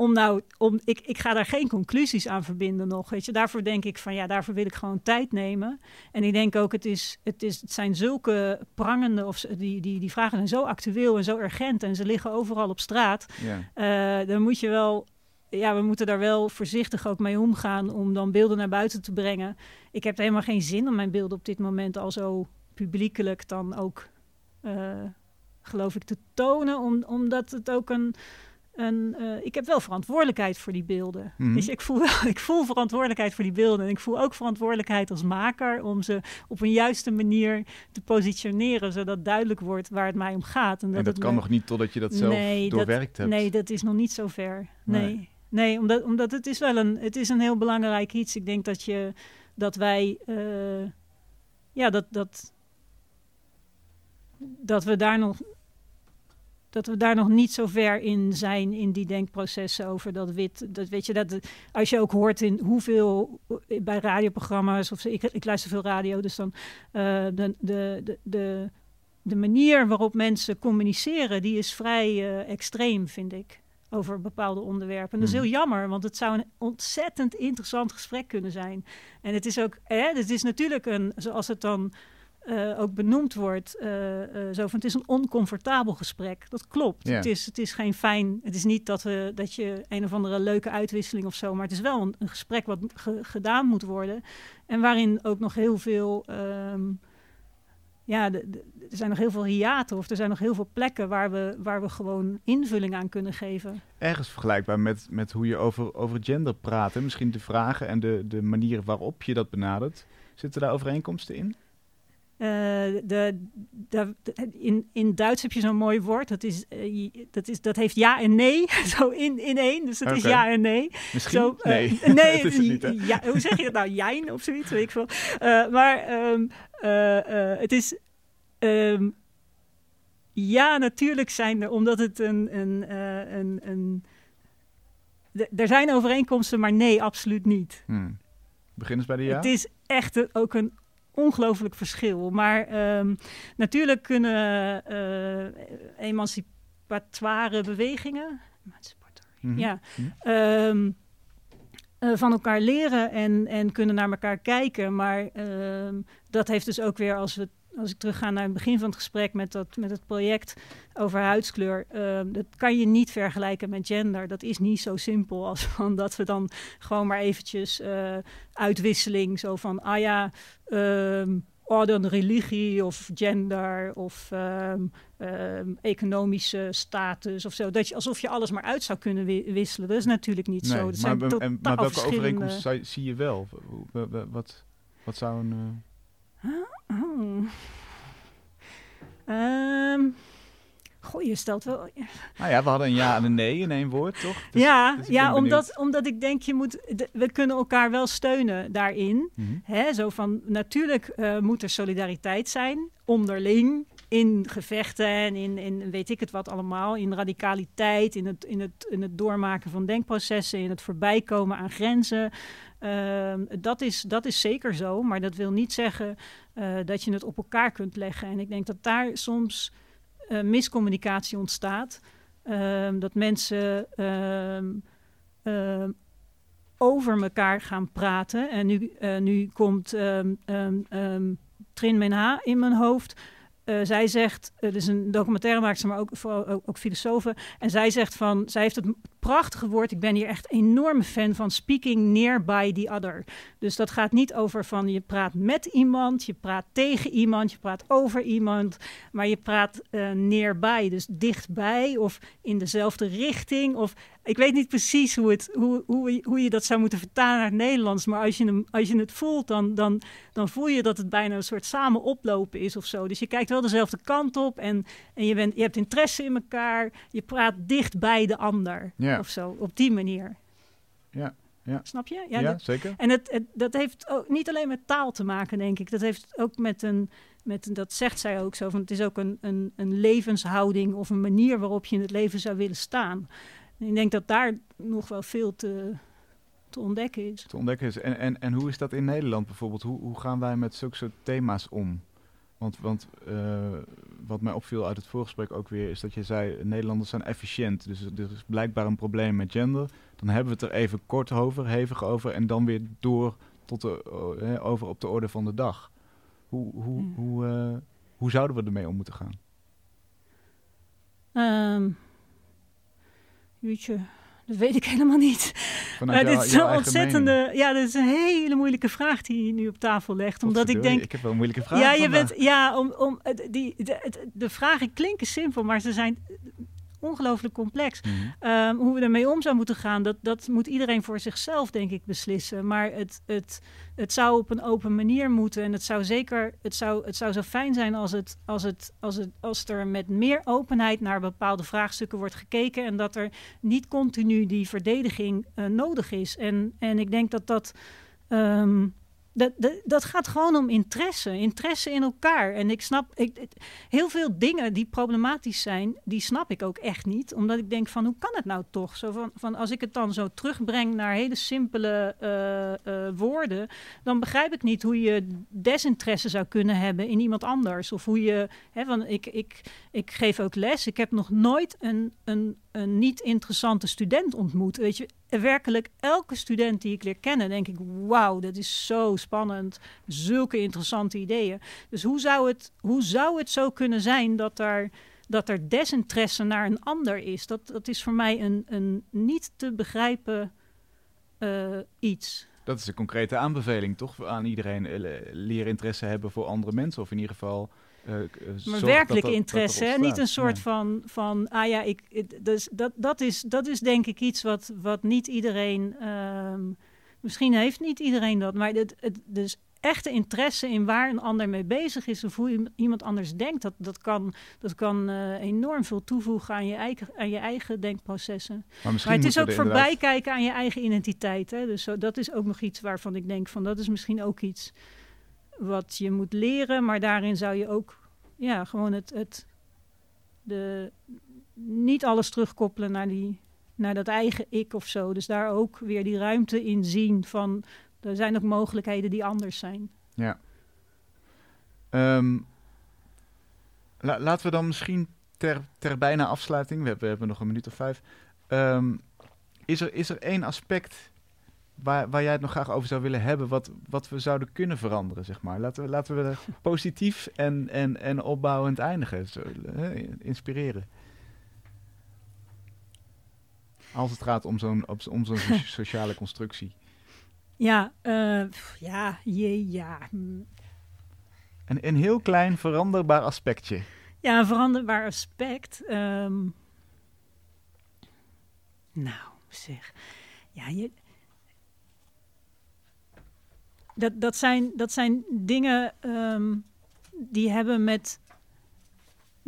om nou, om, ik, ik ga daar geen conclusies aan verbinden nog. Weet je. Daarvoor denk ik van ja, daarvoor wil ik gewoon tijd nemen. En ik denk ook, het, is, het, is, het zijn zulke prangende, of die, die, die vragen zijn zo actueel en zo urgent en ze liggen overal op straat. Ja. Eh, dan moet je wel, ja, we moeten daar wel voorzichtig ook mee omgaan om dan beelden naar buiten te brengen. Ik heb helemaal geen zin om mijn beelden op dit moment al zo publiekelijk dan ook, eh, geloof ik, te tonen, om, omdat het ook een. Een eh, ik heb wel verantwoordelijkheid voor die beelden. Mhm. Dus ik voel, wel, ik voel verantwoordelijkheid voor die beelden. En ik voel ook verantwoordelijkheid als maker om ze op een juiste manier te positioneren, zodat duidelijk wordt waar het mij om gaat. En dat het kan me- nog niet totdat je dat zelf Nee, dat- doorwerkt hebt. Nee, dat is nog niet zo ver. Nee. Nee, nee. omdat, omdat het is wel een, het is een heel belangrijk iets. Ik denk dat, je, dat wij, eh, ja, dat, dat, dat we daar nog, dat we daar nog niet zo ver in zijn in die denkprocessen over dat wit. Dat weet je, dat als je ook hoort in hoeveel bij radioprogramma's of ik, ik luister veel radio, dus dan eh, de, de, de, de, manier waarop mensen communiceren, die is vrij eh, extreem, vind ik. Over bepaalde onderwerpen. En dat is Mhm. heel jammer, want het zou een ontzettend interessant gesprek kunnen zijn. En het is ook, hè, het is natuurlijk een, zoals het dan eh, ook benoemd wordt, eh, eh, zo van het is een oncomfortabel gesprek. Dat klopt. Het, is, het is geen fijn, het is niet dat, we, dat je een of andere leuke uitwisseling of zo, maar het is wel een, een gesprek wat ge- gedaan moet worden. En waarin ook nog heel veel, ehm, ja, de- de- er zijn nog heel veel hiaten of er zijn nog heel veel plekken waar we, waar we gewoon invulling aan kunnen geven. Ergens vergelijkbaar met, met hoe je over, over gender praat. Hè? Misschien de vragen en de, de manier waarop je dat benadert. Zitten daar overeenkomsten in? Eh, de, in, in Duits heb je zo'n mooi woord. Dat, is, eh, dat, is, dat heeft ja en nee. Zo in, in één. Dus het is ja en nee. Misschien? Zo, eh, nee, dat niet, ja, hoe zeg je dat nou? Jijn of zoiets, weet ik veel. Maar ehm, eh, eh, het is... ehm, ja, natuurlijk zijn er, omdat het een... een, een, een er zijn overeenkomsten, maar nee, absoluut niet. Hmm. Begin eens bij de ja. Het is echt een- ook een ongelooflijk verschil. Maar ehm, natuurlijk kunnen eh, emancipatoire bewegingen... Mhm. Ja, Mhm. ehm, eh, van elkaar leren en, en kunnen naar elkaar kijken. Maar ehm, dat heeft dus ook weer, als, we, als ik terugga naar het begin van het gesprek met, dat, met het project over huidskleur, ehm, dat kan je niet vergelijken met gender. Dat is niet zo simpel als van dat we dan gewoon maar eventjes eh, uitwisseling, zo van, ah ja, oh, dan religie of gender of ehm, economische status of zo. Dat je, alsof je alles maar uit zou kunnen wi- wisselen. Dat is natuurlijk niet zo. Dat maar, zijn en- en, maar welke verschillende- zou- zie je wel? Wat, wat zou een... eh, Oh. Ehm, goh, je stelt wel... Nou ja, we hadden een ja en een nee in één woord, toch? Dus- ja, dus ja omdat, omdat ik denk, je moet, we kunnen elkaar wel steunen daarin. Mhm. Hè, zo van, natuurlijk eh, moet er solidariteit zijn, onderling, in gevechten en in, in weet ik het wat allemaal, in radicaliteit, in het, in, het, in het doormaken van denkprocessen, in het voorbijkomen aan grenzen. Ehm, dat, is, dat is zeker zo, maar dat wil niet zeggen eh, dat je het op elkaar kunt leggen. En ik denk dat daar soms eh, miscommunicatie ontstaat. Ehm, dat mensen ehm, over elkaar gaan praten. En nu, eh, nu komt ehm, Trin Menha in mijn hoofd. Eh, zij zegt, het is een documentairemaker, maar ook, vooral ook, ook filosofe. En zij zegt van, zij heeft het prachtige woord. Ik ben hier echt enorme fan van speaking nearby the other. Dus dat gaat niet over van je praat met iemand, je praat tegen iemand, je praat over iemand, maar je praat eh nearby, dus dichtbij of in dezelfde richting. Of ik weet niet precies hoe, het, hoe, hoe, hoe je dat zou moeten vertalen naar het Nederlands, maar als je, hem, als je het voelt, dan, dan, dan voel je dat het bijna een soort samen oplopen is of zo. Dus je kijkt wel dezelfde kant op en, en je, bent, je hebt interesse in elkaar, je praat dicht bij de ander Ja. Of zo, op die manier. Ja, ja. Snap je? Ja, dat- zeker. en het, het- dat heeft ook niet alleen met taal te maken, denk ik. Dat heeft ook met een, met een dat zegt zij ook zo, van het is ook een, een, een levenshouding of een manier waarop je in het leven zou willen staan. En ik denk dat daar nog wel veel te, te ontdekken is. te ontdekken is. En, en, en hoe is dat in Nederland bijvoorbeeld? Hoe, hoe gaan wij met zulke soort thema's om? Want, want eh, wat mij opviel uit het voorgesprek ook weer, is dat je zei, Nederlanders zijn efficiënt. Dus er is blijkbaar een probleem met gender. Dan hebben we het er even kort over, hevig over, en dan weer door tot de, over op de orde van de dag. Hoe, hoe, Hmm. hoe, eh, hoe zouden we ermee om moeten gaan? Jeetje, dat weet ik helemaal niet. Vanuit Maar jou- dit is zo'n mening. ontzettende... Ja, dit is een hele moeilijke vraag die je nu op tafel legt. Omdat ik denk... Ik heb wel een moeilijke vraag Ja, je vandaag. bent, ja om, om, die, de, het- de vragen klinken simpel, maar ze zijn ongelooflijk complex. Mhm. Ehm, hoe we ermee om zou moeten gaan, dat, dat moet iedereen voor zichzelf, denk ik, beslissen. Maar het, het, het zou op een open manier moeten. En het zou zeker, het zou, het zou zo fijn zijn als, het, als, het, als, het, als er met meer openheid naar bepaalde vraagstukken wordt gekeken. En dat er niet continu die verdediging eh, nodig is. En, en ik denk dat dat. ehm, dat, dat, dat gaat gewoon om interesse, interesse in elkaar. En ik snap, ik, heel veel dingen die problematisch zijn, die snap ik ook echt niet. Omdat ik denk van, hoe kan het nou toch? Zo van, van als ik het dan zo terugbreng naar hele simpele eh, eh, woorden, dan begrijp ik niet hoe je desinteresse zou kunnen hebben in iemand anders. Of hoe je, hè, van ik, ik, ik geef ook les. Ik heb nog nooit een, een, een niet interessante student ontmoet. Weet je, werkelijk elke student die ik leer kennen, denk ik, wauw, dat is zo spannend. Zulke interessante ideeën. Dus hoe zou het, hoe zou het zo kunnen zijn dat er, dat er desinteresse naar een ander is? Dat, dat is voor mij een, een niet te begrijpen eh, iets. Dat is een concrete aanbeveling, toch? Aan iedereen eh, le- leren interesse hebben voor andere mensen. Of in ieder geval. Eh, eh, Maar werkelijk dat- interesse, er hè? niet een soort Ja. van, van, ah ja, ik, dus dat, dat, is, dat is denk ik iets wat, wat niet iedereen, ehm, misschien heeft niet iedereen dat, maar het, het, dus echte interesse in waar een ander mee bezig is of hoe iem- iemand anders denkt, dat, dat kan, dat kan eh, enorm veel toevoegen aan je eigen, aan je eigen denkprocessen. Maar, misschien Maar het is ook voorbij inderdaad- kijken aan je eigen identiteit. Hè? Dus zo, dat is ook nog iets waarvan ik denk van dat is misschien ook iets wat je moet leren, maar daarin zou je ook ja, gewoon het, het de, niet alles terugkoppelen naar, die, naar dat eigen ik of zo. Dus daar ook weer die ruimte in zien van er zijn ook mogelijkheden die anders zijn. Ja. La- laten we dan misschien ter, ter bijna afsluiting, we hebben, we hebben nog een minuut of vijf. Ehm, is, er, is er één aspect waar, waar jij het nog graag over zou willen hebben, wat, wat we zouden kunnen veranderen, zeg maar? Laten we, laten we positief en, en, en opbouwend eindigen, zo, hè, inspireren. Als het gaat om zo'n om zo'n so- sociale constructie. Ja, eh, ja, jee, ja. Een, een heel klein veranderbaar aspectje. Ja, een veranderbaar aspect. ehm. nou, zeg. Ja, je. Dat, dat, zijn, dat zijn dingen ehm, die hebben met.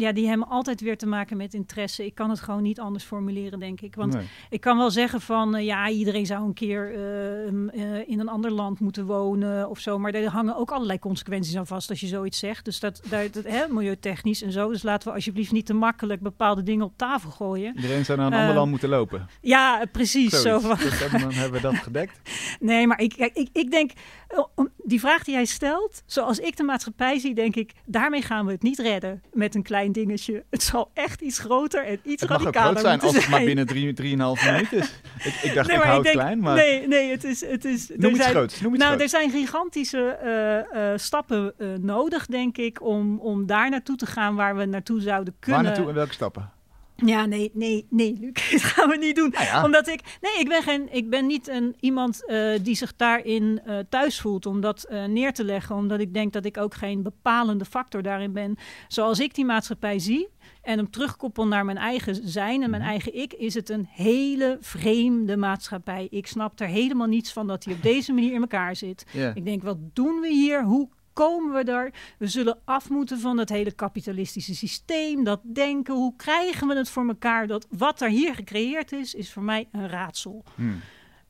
Ja, die hebben altijd weer te maken met interesse. Ik kan het gewoon niet anders formuleren, denk ik. Want Nee. ik kan wel zeggen van eh, ja, iedereen zou een keer eh, eh, in een ander land moeten wonen of zo. Maar daar hangen ook allerlei consequenties aan vast als je zoiets zegt. Dus dat, daar, dat hè, milieutechnisch en zo. Dus laten we alsjeblieft niet te makkelijk bepaalde dingen op tafel gooien. Iedereen zou naar een ander land moeten lopen. Ja, precies. Zo van, Dus dan, dan hebben we dat gedekt. Nee, maar ik, ik, ik denk, oh, die vraag die jij stelt, zoals ik de maatschappij zie, denk ik, daarmee gaan we het niet redden met een klein dingetje. Het zal echt iets groter en iets Het radicaler zijn als het maar binnen drie, drieënhalf minuut is. Ik, ik dacht, Nee, ik hou denk- klein, maar Nee, nee, het is... Het is er noem iets zijn- groots. Noem iets Nou, er zijn gigantische eh, eh, stappen eh, nodig, denk ik, om, om daar naartoe te gaan waar we naartoe zouden Waar kunnen. naartoe en welke stappen? Ja, nee, nee, nee, Luc, dat gaan we niet doen. Nou ja. Omdat ik, nee, ik ben, geen, ik ben niet een, iemand eh, die zich daarin eh, thuis voelt om dat eh, neer te leggen. Omdat ik denk dat ik ook geen bepalende factor daarin ben. Zoals ik die maatschappij zie en hem terugkoppel naar mijn eigen zijn en mijn Mhm. eigen ik, is het een hele vreemde maatschappij. Ik snap er helemaal niets van dat hij op deze manier in elkaar zit. Ik denk, wat doen we hier? Hoe komen we daar? We zullen af moeten van het hele kapitalistische systeem, dat denken. Hoe krijgen we het voor elkaar? Dat wat er hier gecreëerd is, is voor mij een raadsel. Hmm.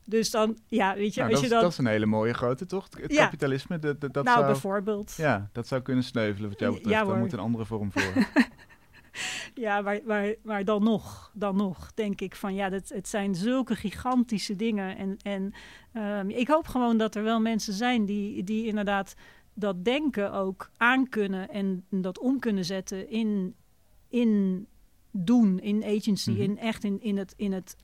Dus dan, ja, weet je, Nou, als dat, je is, dan... dat is een hele mooie grote, toch? Het Ja. kapitalisme, dat, dat, dat nou, zou... bijvoorbeeld. Ja, Ja, dat zou kunnen sneuvelen wat jou Ja, betreft. Daar hoor. moet een andere vorm voor. maar, maar, maar dan nog, dan nog, denk ik van ja, dat, het zijn zulke gigantische dingen. En, en ehm, ik hoop gewoon dat er wel mensen zijn die, die inderdaad dat denken ook aankunnen en dat om kunnen zetten in, in doen, in agency, Mhm. in echt in, in, het, in het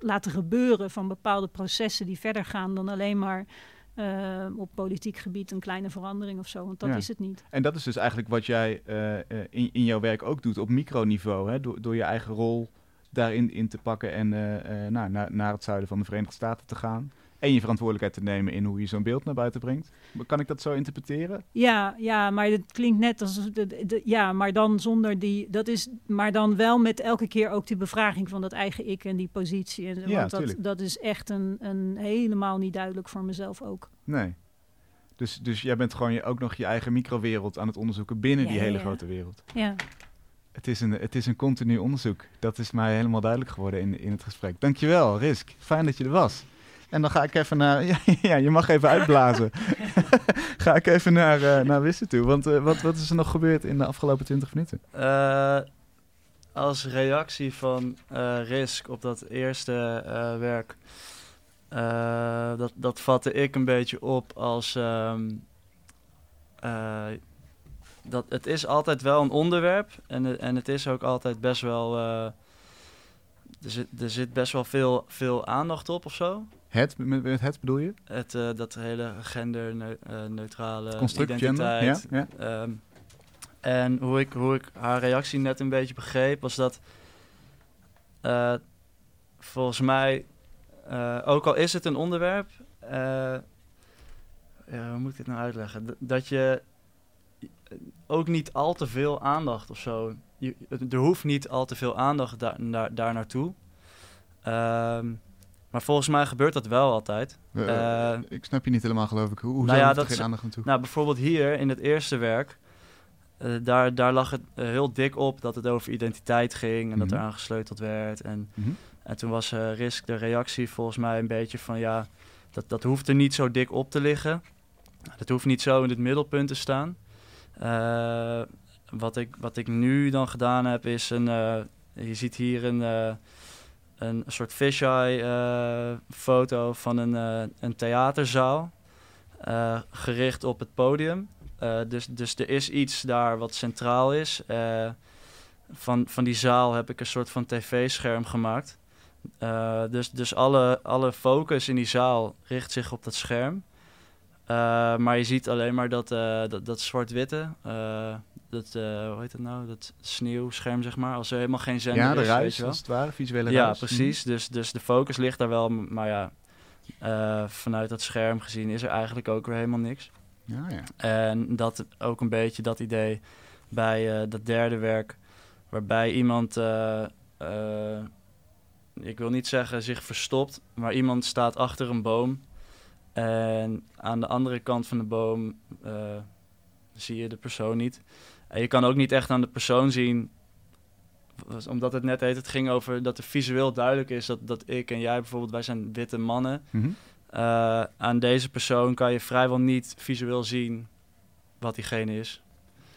laten gebeuren van bepaalde processen die verder gaan dan alleen maar eh, op politiek gebied een kleine verandering of zo. Want dat Ja. is het niet. En dat is dus eigenlijk wat jij eh, eh, in, in jouw werk ook doet op microniveau. Hè? Door, door je eigen rol daarin in te pakken en eh, nou, naar, naar het zuiden van de Verenigde Staten te gaan. En je verantwoordelijkheid te nemen in hoe je zo'n beeld naar buiten brengt. Kan ik dat zo interpreteren? Ja, ja, maar het klinkt net als de, ja, maar dan zonder die, dat is, maar dan wel met elke keer ook die bevraging van dat eigen ik en die positie. En, Ja, want dat, dat is echt een, een helemaal niet duidelijk voor mezelf ook. Nee. Dus, dus jij bent gewoon je, ook nog je eigen microwereld aan het onderzoeken binnen Ja, die hele ja. grote wereld. Ja, Het is, een, het is een continu onderzoek. Dat is mij helemaal duidelijk geworden in, in het gesprek. Dankjewel, Risk. Fijn dat je er was. En dan ga ik even naar... Ja, ja je mag even uitblazen. ga ik even naar, eh, naar Wisse toe. Want eh, wat, wat is er nog gebeurd in de afgelopen 20 minuten? Eh, als reactie van Risk op dat eerste werk, dat, dat vatte ik een beetje op als ehm, eh, dat het is altijd wel een onderwerp en, en het is ook altijd best wel. Eh, er, zit, er zit best wel veel, veel aandacht op of zo. Het, met, met het bedoel je? Het, eh, dat hele genderneutrale Construct gender? identiteit. Ja, ja. Ehm, en hoe ik, hoe ik haar reactie net een beetje begreep, was dat eh, volgens mij, eh, ook al is het een onderwerp, eh, ja, hoe moet ik dit nou uitleggen? D- dat je ook niet al te veel aandacht of zo. Je, er hoeft niet al te veel aandacht daar, daar, daar naartoe. Ehm, maar volgens mij gebeurt dat wel altijd. Eh, Eh, ik snap je niet helemaal, geloof ik. Hoe, hoe nou ja, er dat geen aandacht naartoe? Nou, bijvoorbeeld hier in het eerste werk, eh, daar, daar lag het heel dik op dat het over identiteit ging en dat Mhm. er aangesleuteld werd. En, Mhm. en toen was Risk de reactie volgens mij een beetje van ja, dat, dat hoeft er niet zo dik op te liggen. Dat hoeft niet zo in het middelpunt te staan. Eh, wat, ik, wat ik nu dan gedaan heb is een, eh, je ziet hier een, eh, een soort fisheye foto van een, een theaterzaal. gericht op het podium. Dus, dus er is iets daar wat centraal is. Van, van die zaal heb ik een soort van tv-scherm gemaakt. Dus dus alle, alle focus in die zaal richt zich op dat scherm. Eh, maar je ziet alleen maar dat, eh, dat, dat zwart-witte, eh, dat, hoe heet het nou, dat sneeuwscherm zeg maar, als er helemaal geen zender ja, de is, weet ruis, je wel. als het ware, visuele Ja, ruis. precies. Dus, dus de focus ligt daar wel, maar ja, vanuit dat scherm gezien is er eigenlijk ook weer helemaal niks. Mhm. Ja, ja. En dat ook een beetje dat idee bij dat derde werk, waarbij iemand, ik wil niet zeggen zich verstopt, maar iemand staat achter een boom. En aan de andere kant van de boom eh, zie je de persoon niet. En je kan ook niet echt aan de persoon zien, omdat het net heet, het ging over dat er visueel duidelijk is dat, dat ik en jij bijvoorbeeld, wij zijn witte mannen. Mhm. Eh, aan deze persoon kan je vrijwel niet visueel zien wat diegene is.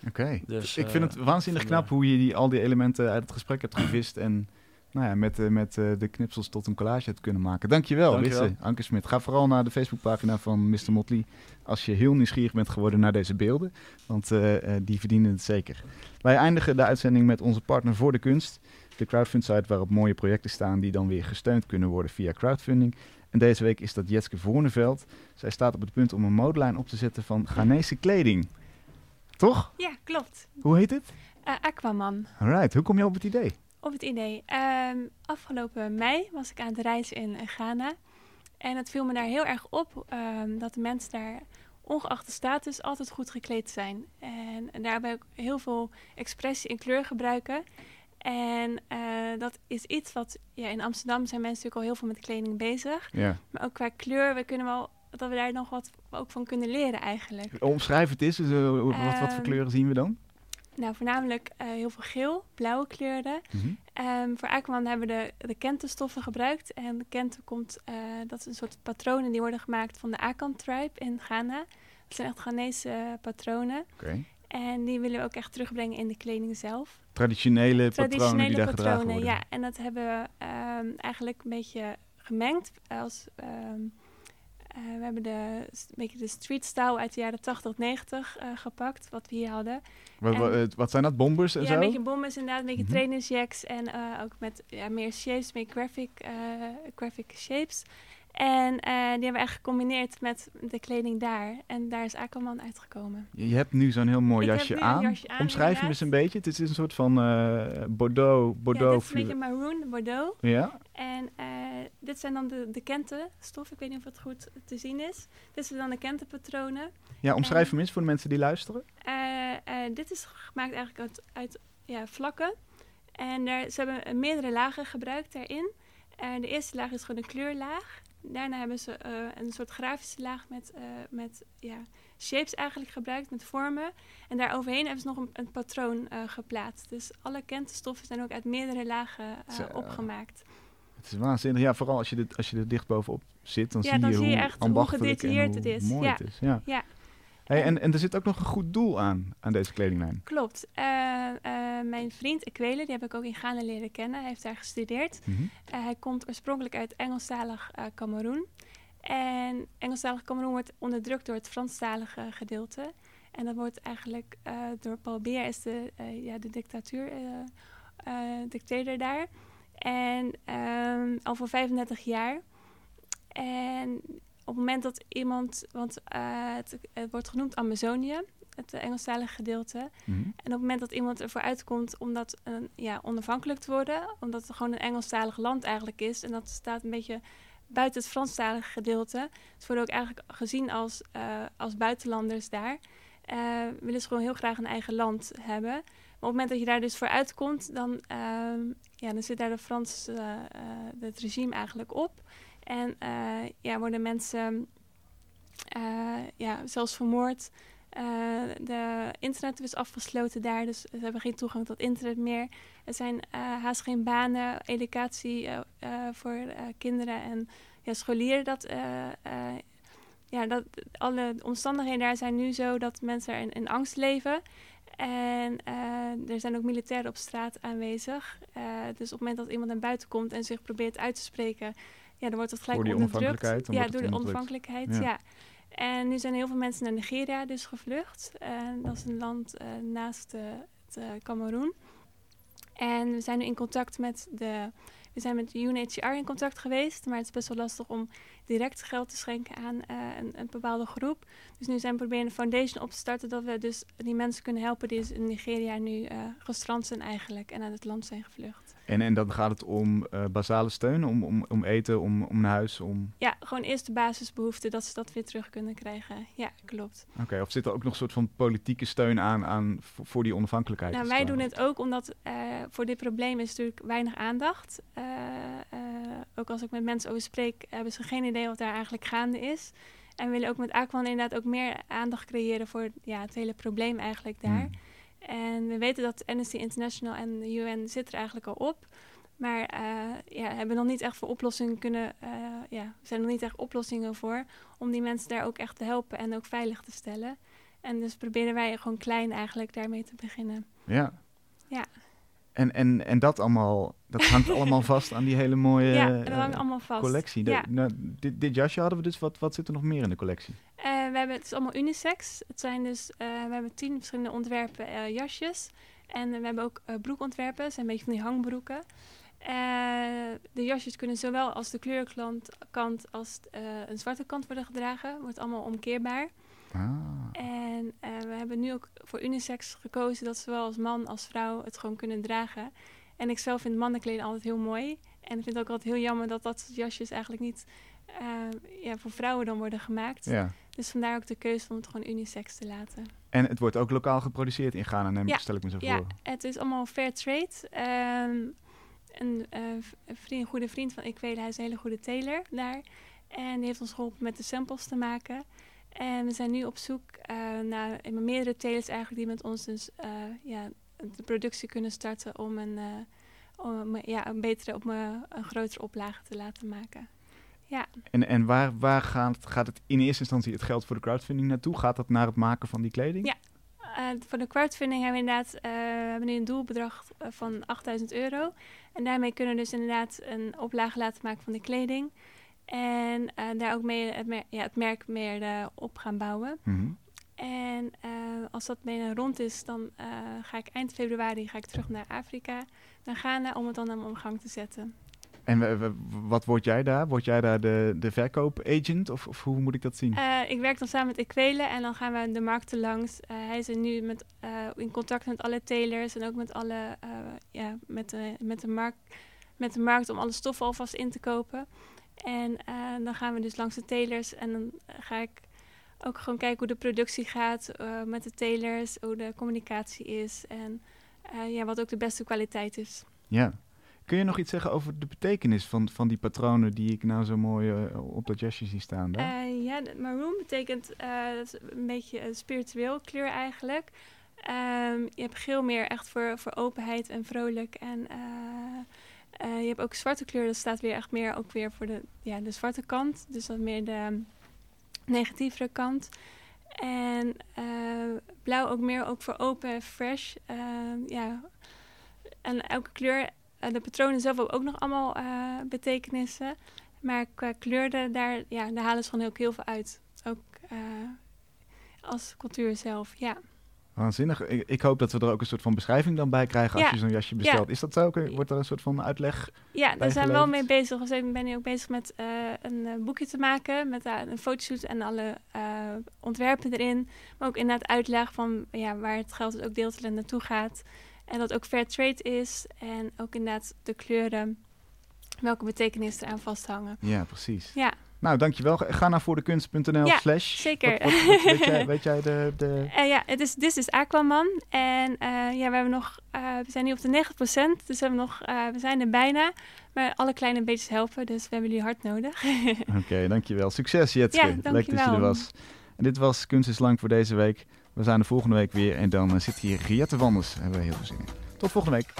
Oké. Dus, ik vind eh, het waanzinnig knap hoe je die, al die elementen uit het gesprek hebt gevist en nou ja, met, eh, met eh, de knipsels tot een collage hebt kunnen maken. Dankjewel, Dankjewel. Wisse, Anke Smit. Ga vooral naar de Facebookpagina van Mr. Motley als je heel nieuwsgierig bent geworden naar deze beelden, want eh, eh, die verdienen het zeker. Wij eindigen de uitzending met onze partner voor de kunst, de crowdfund-site waarop mooie projecten staan die dan weer gesteund kunnen worden via crowdfunding. En deze week is dat Jetske Voorneveld. Zij staat op het punt om een modelijn op te zetten van Ghanese kleding. Toch? Ja, klopt. Hoe heet het? Eh, Aquaman. Alright, hoe kom je op het idee? Of het idee. Ehm, afgelopen mei was ik aan het reizen in eh, Ghana. En het viel me daar heel erg op ehm, dat de mensen daar, ongeacht de status, altijd goed gekleed zijn. En, daarbij ook heel veel expressie en kleur gebruiken. En eh, dat is iets wat, ja, in Amsterdam zijn mensen natuurlijk al heel veel met kleding bezig. Ja. Maar ook qua kleur, we kunnen wel, dat we daar nog wat ook van kunnen leren eigenlijk. Omschrijf het eens. Dus, eh, wat, wat voor Ehm, kleuren zien we dan? Nou, voornamelijk eh, heel veel geel, blauwe kleuren. Mhm. Ehm, voor Aquaman hebben we de, de kentenstoffen gebruikt. En de kenten komt, eh, dat is een soort patronen die worden gemaakt van de Akan tribe in Ghana. Dat zijn echt Ghanese eh, patronen. En die willen we ook echt terugbrengen in de kleding zelf. Traditionele, patronen die daar gedragen patronen, worden. ja. En dat hebben we ehm, eigenlijk een beetje gemengd. Als, ehm, eh, we hebben de, een beetje de street style uit de jaren 80, 90 eh, gepakt, wat we hier hadden. Wat, En- wat, eh, wat zijn dat? Bombers en Ja, zo? een beetje bombers inderdaad, een beetje Mhm. trainersjacks en eh, ook met ja, meer shapes, meer graphic, eh, graphic shapes. En eh, die hebben we echt gecombineerd met de kleding daar. En daar is Aquaman uitgekomen. Je hebt nu zo'n heel mooi jasje, aan. jasje aan, Omschrijf hem eens een beetje. Het is een soort van eh Bordeaux, ja, Bordeaux dit is een beetje maroon, Bordeaux. Ja? En eh, dit zijn dan de, de kentenstof. Ik weet niet of het goed te zien is. Dit zijn dan de kentenpatronen. ja, omschrijf En- hem eens voor de mensen die luisteren. Dit is gemaakt eigenlijk uit, uit ja, vlakken. En ze hebben meerdere lagen gebruikt daarin. De eerste laag is gewoon een kleurlaag. Daarna hebben ze eh, een soort grafische laag met, eh, met ja, shapes eigenlijk gebruikt, met vormen. En daar overheen hebben ze nog een, een patroon eh, geplaatst. Dus alle kentenstoffen zijn ook uit meerdere lagen opgemaakt. Het is waanzinnig. Ja, vooral als je, dit, als je er dicht bovenop zit, dan Ja, zie dan je zie hoe je echt hoe ambachtelijk en gedetailleerd hoe het is. mooi Ja. het is. Ja. Ja. Hey, en, en er zit ook nog een goed doel aan, aan deze kledinglijn. Klopt. Eh, eh, mijn vriend Equele, die heb ik ook in Ghana leren kennen. Hij heeft daar gestudeerd. Mhm. Eh, hij komt oorspronkelijk uit Engelstalig Cameroen. En Engelstalig Cameroen wordt onderdrukt door het Franstalige gedeelte. En dat wordt eigenlijk door Paul Biya is de, ja, de dictatuur, dictator daar. En ehm, al voor 35 jaar. En op het moment dat iemand, want eh, het, het wordt genoemd Amazonië, het eh, Engelstalige gedeelte. Mhm. En op het moment dat iemand ervoor uitkomt om dat eh, ja, onafhankelijk te worden, omdat het gewoon een Engelstalig land eigenlijk is, en dat staat een beetje buiten het Franstalige gedeelte. Ze worden ook eigenlijk gezien als, eh, als buitenlanders daar. Eh, willen ze gewoon heel graag een eigen land hebben. Maar op het moment dat je daar dus voor uitkomt, dan, ja, dan zit daar de Frans, het regime eigenlijk op. En ja, worden mensen eh, ja, zelfs vermoord. Eh, de internet is afgesloten daar, dus ze hebben geen toegang tot internet meer. Er zijn eh, haast geen banen, educatie voor kinderen en ja, scholieren. Dat, ja, dat, alle omstandigheden daar zijn nu zo dat mensen er in, in angst leven. En er zijn ook militairen op straat aanwezig. Dus op het moment dat iemand naar buiten komt en zich probeert uit te spreken, ja, dan wordt dat gelijk Voor die onafhankelijkheid, Ja, door de onafhankelijkheid, Ja. ja. En nu zijn heel veel mensen naar Nigeria dus gevlucht. En dat is een land eh, naast eh, het eh, Cameroen. En we zijn nu in contact met de... We zijn met UNHCR in contact geweest, maar het is best wel lastig om direct geld te schenken aan een, een bepaalde groep. Dus nu zijn we proberen een foundation op te starten dat we dus die mensen kunnen helpen die dus in Nigeria nu gestrand zijn eigenlijk en uit het land zijn gevlucht. En, en dan gaat het om eh, basale steun, om, om, om eten, om, om een huis, om... Ja, gewoon eerst de basisbehoeften, dat ze dat weer terug kunnen krijgen. Ja, klopt. Oké, of zit er ook nog een soort van politieke steun aan, aan voor, die onafhankelijkheid? Nou, wij doen het ook omdat eh, voor dit probleem is natuurlijk weinig aandacht. Eh, ook als ik met mensen over spreek, hebben ze geen idee wat daar eigenlijk gaande is. En we willen ook met Aquan inderdaad ook meer aandacht creëren voor ja, het hele probleem eigenlijk daar. Hmm. En we weten dat Amnesty International en de UN zit er eigenlijk al op. Maar eh, ja, hebben nog niet echt voor oplossingen kunnen. eh, ja, er zijn nog niet echt oplossingen voor om die mensen daar ook echt te helpen en ook veilig te stellen. En dus proberen wij gewoon klein eigenlijk daarmee te beginnen. Ja. Ja. En, en, en dat allemaal, dat hangt allemaal vast aan die hele mooie ja, dat eh, hangt allemaal vast. collectie. De- Ja. nou, dit, dit jasje hadden we dus, wat, wat zit er nog meer in de collectie? Eh, we hebben, het is allemaal unisex. Het zijn dus, eh, we hebben tien verschillende ontwerpen eh, jasjes. En we hebben ook eh, broekontwerpen. Het zijn een beetje van die hangbroeken. Eh, de jasjes kunnen zowel als de kleurkant kant als eh, een zwarte kant worden gedragen. Wordt allemaal omkeerbaar. Ah. En eh, we hebben nu ook voor unisex gekozen dat zowel als man als vrouw het gewoon kunnen dragen. En ik zelf vind mannenkleding altijd heel mooi. En ik vind het ook altijd heel jammer dat dat soort jasjes eigenlijk niet eh, ja, voor vrouwen dan worden gemaakt. Ja. Dus vandaar ook de keuze om het gewoon unisex te laten. En het wordt ook lokaal geproduceerd in Ghana, neem ik, Ja, stel ik me zo Ja, voor. het is allemaal fair trade. Ehm, een, eh, een vriend, een goede vriend van ik weet, hij is een hele goede tailor daar. En die heeft ons geholpen met de samples te maken. En we zijn nu op zoek eh, naar meerdere tailors eigenlijk die met ons dus eh, ja, de productie kunnen starten om een, om, ja, een betere, op een, een grotere oplage te laten maken. En, en waar, waar gaat, gaat het in eerste instantie het geld voor de crowdfunding naartoe? Gaat dat naar het maken van die kleding? Ja. Eh, voor de crowdfunding hebben we inderdaad we hebben nu een doelbedrag eh, van 8000 euro. En daarmee kunnen we dus inderdaad een oplage laten maken van de kleding. En daar ook mee het, mer- ja, het merk meer op gaan bouwen. Mhm. En als dat bijna rond is, dan ga ik eind februari ga ik terug naar Afrika, naar Ghana, om het dan aan gang te zetten. En we- we- wat word jij daar? Word jij daar de, de verkoopagent? Of, of hoe moet ik dat zien? Eh, ik werk dan samen met Equele en dan gaan we de markten langs. Eh, hij is er nu met, eh, in contact met alle tailors en ook met, alle, eh, ja, met, de, met, de markt, met de markt om alle stoffen alvast in te kopen. En eh, dan gaan we dus langs de tailors en dan eh, ga ik ook gewoon kijken hoe de productie gaat eh, met de tailors, hoe de communicatie is en eh, ja, wat ook de beste kwaliteit is. Ja. Kun je nog iets zeggen over de betekenis van, van die patronen die ik nou zo mooi eh, op dat jasje zie staan? Daar? Eh, ja, maroon betekent eh, dat een beetje een spiritueel kleur eigenlijk. Ehm, je hebt geel meer echt voor, voor openheid en vrolijk. En je hebt ook zwarte kleur, dat staat weer echt meer ook weer voor de, ja, de zwarte kant. Dus dat meer de negatievere kant. En blauw ook meer ook voor open en fresh. Ehm, ja. En elke kleur, de patronen zelf hebben ook nog allemaal eh, betekenissen. Maar qua kleur, daar, ja, daar halen ze gewoon ook heel veel uit. Ook eh, als cultuur zelf, ja. Waanzinnig. Ik, ik hoop dat we er ook een soort van beschrijving dan bij krijgen als Ja. je zo'n jasje bestelt. Is dat zo? Wordt er een soort van uitleg? Ja, daar zijn we wel mee bezig. Dus ik ben nu ook bezig met eh, een eh, boekje te maken. Met daar een fotoshoot en alle eh, ontwerpen erin. Maar ook inderdaad uitleg van ja, waar het geld dus ook deeltelijk naartoe gaat. En dat ook fair trade is. En ook inderdaad de kleuren. Welke betekenis eraan vasthangen. Ja, precies. Ja, Nou, dankjewel. Ga naar voordekunst.nl Ja, slash. zeker. Wat- wat- wat- weet, jij, weet jij de... de... Eh, ja, het is This is Aquaman. En eh, ja, we hebben nog, eh, we zijn nu op de 90%, dus we, hebben nog, we zijn er bijna. Maar alle kleine beetjes helpen, dus we hebben jullie hard nodig. Oké, dankjewel. Succes, Jetske. Ja, Leuk dat je er was. En dit was Kunst is Lang voor deze week. We zijn er volgende week weer. En dan eh, zit hier Riette Wanders. Daar hebben we heel veel zin in. Tot volgende week.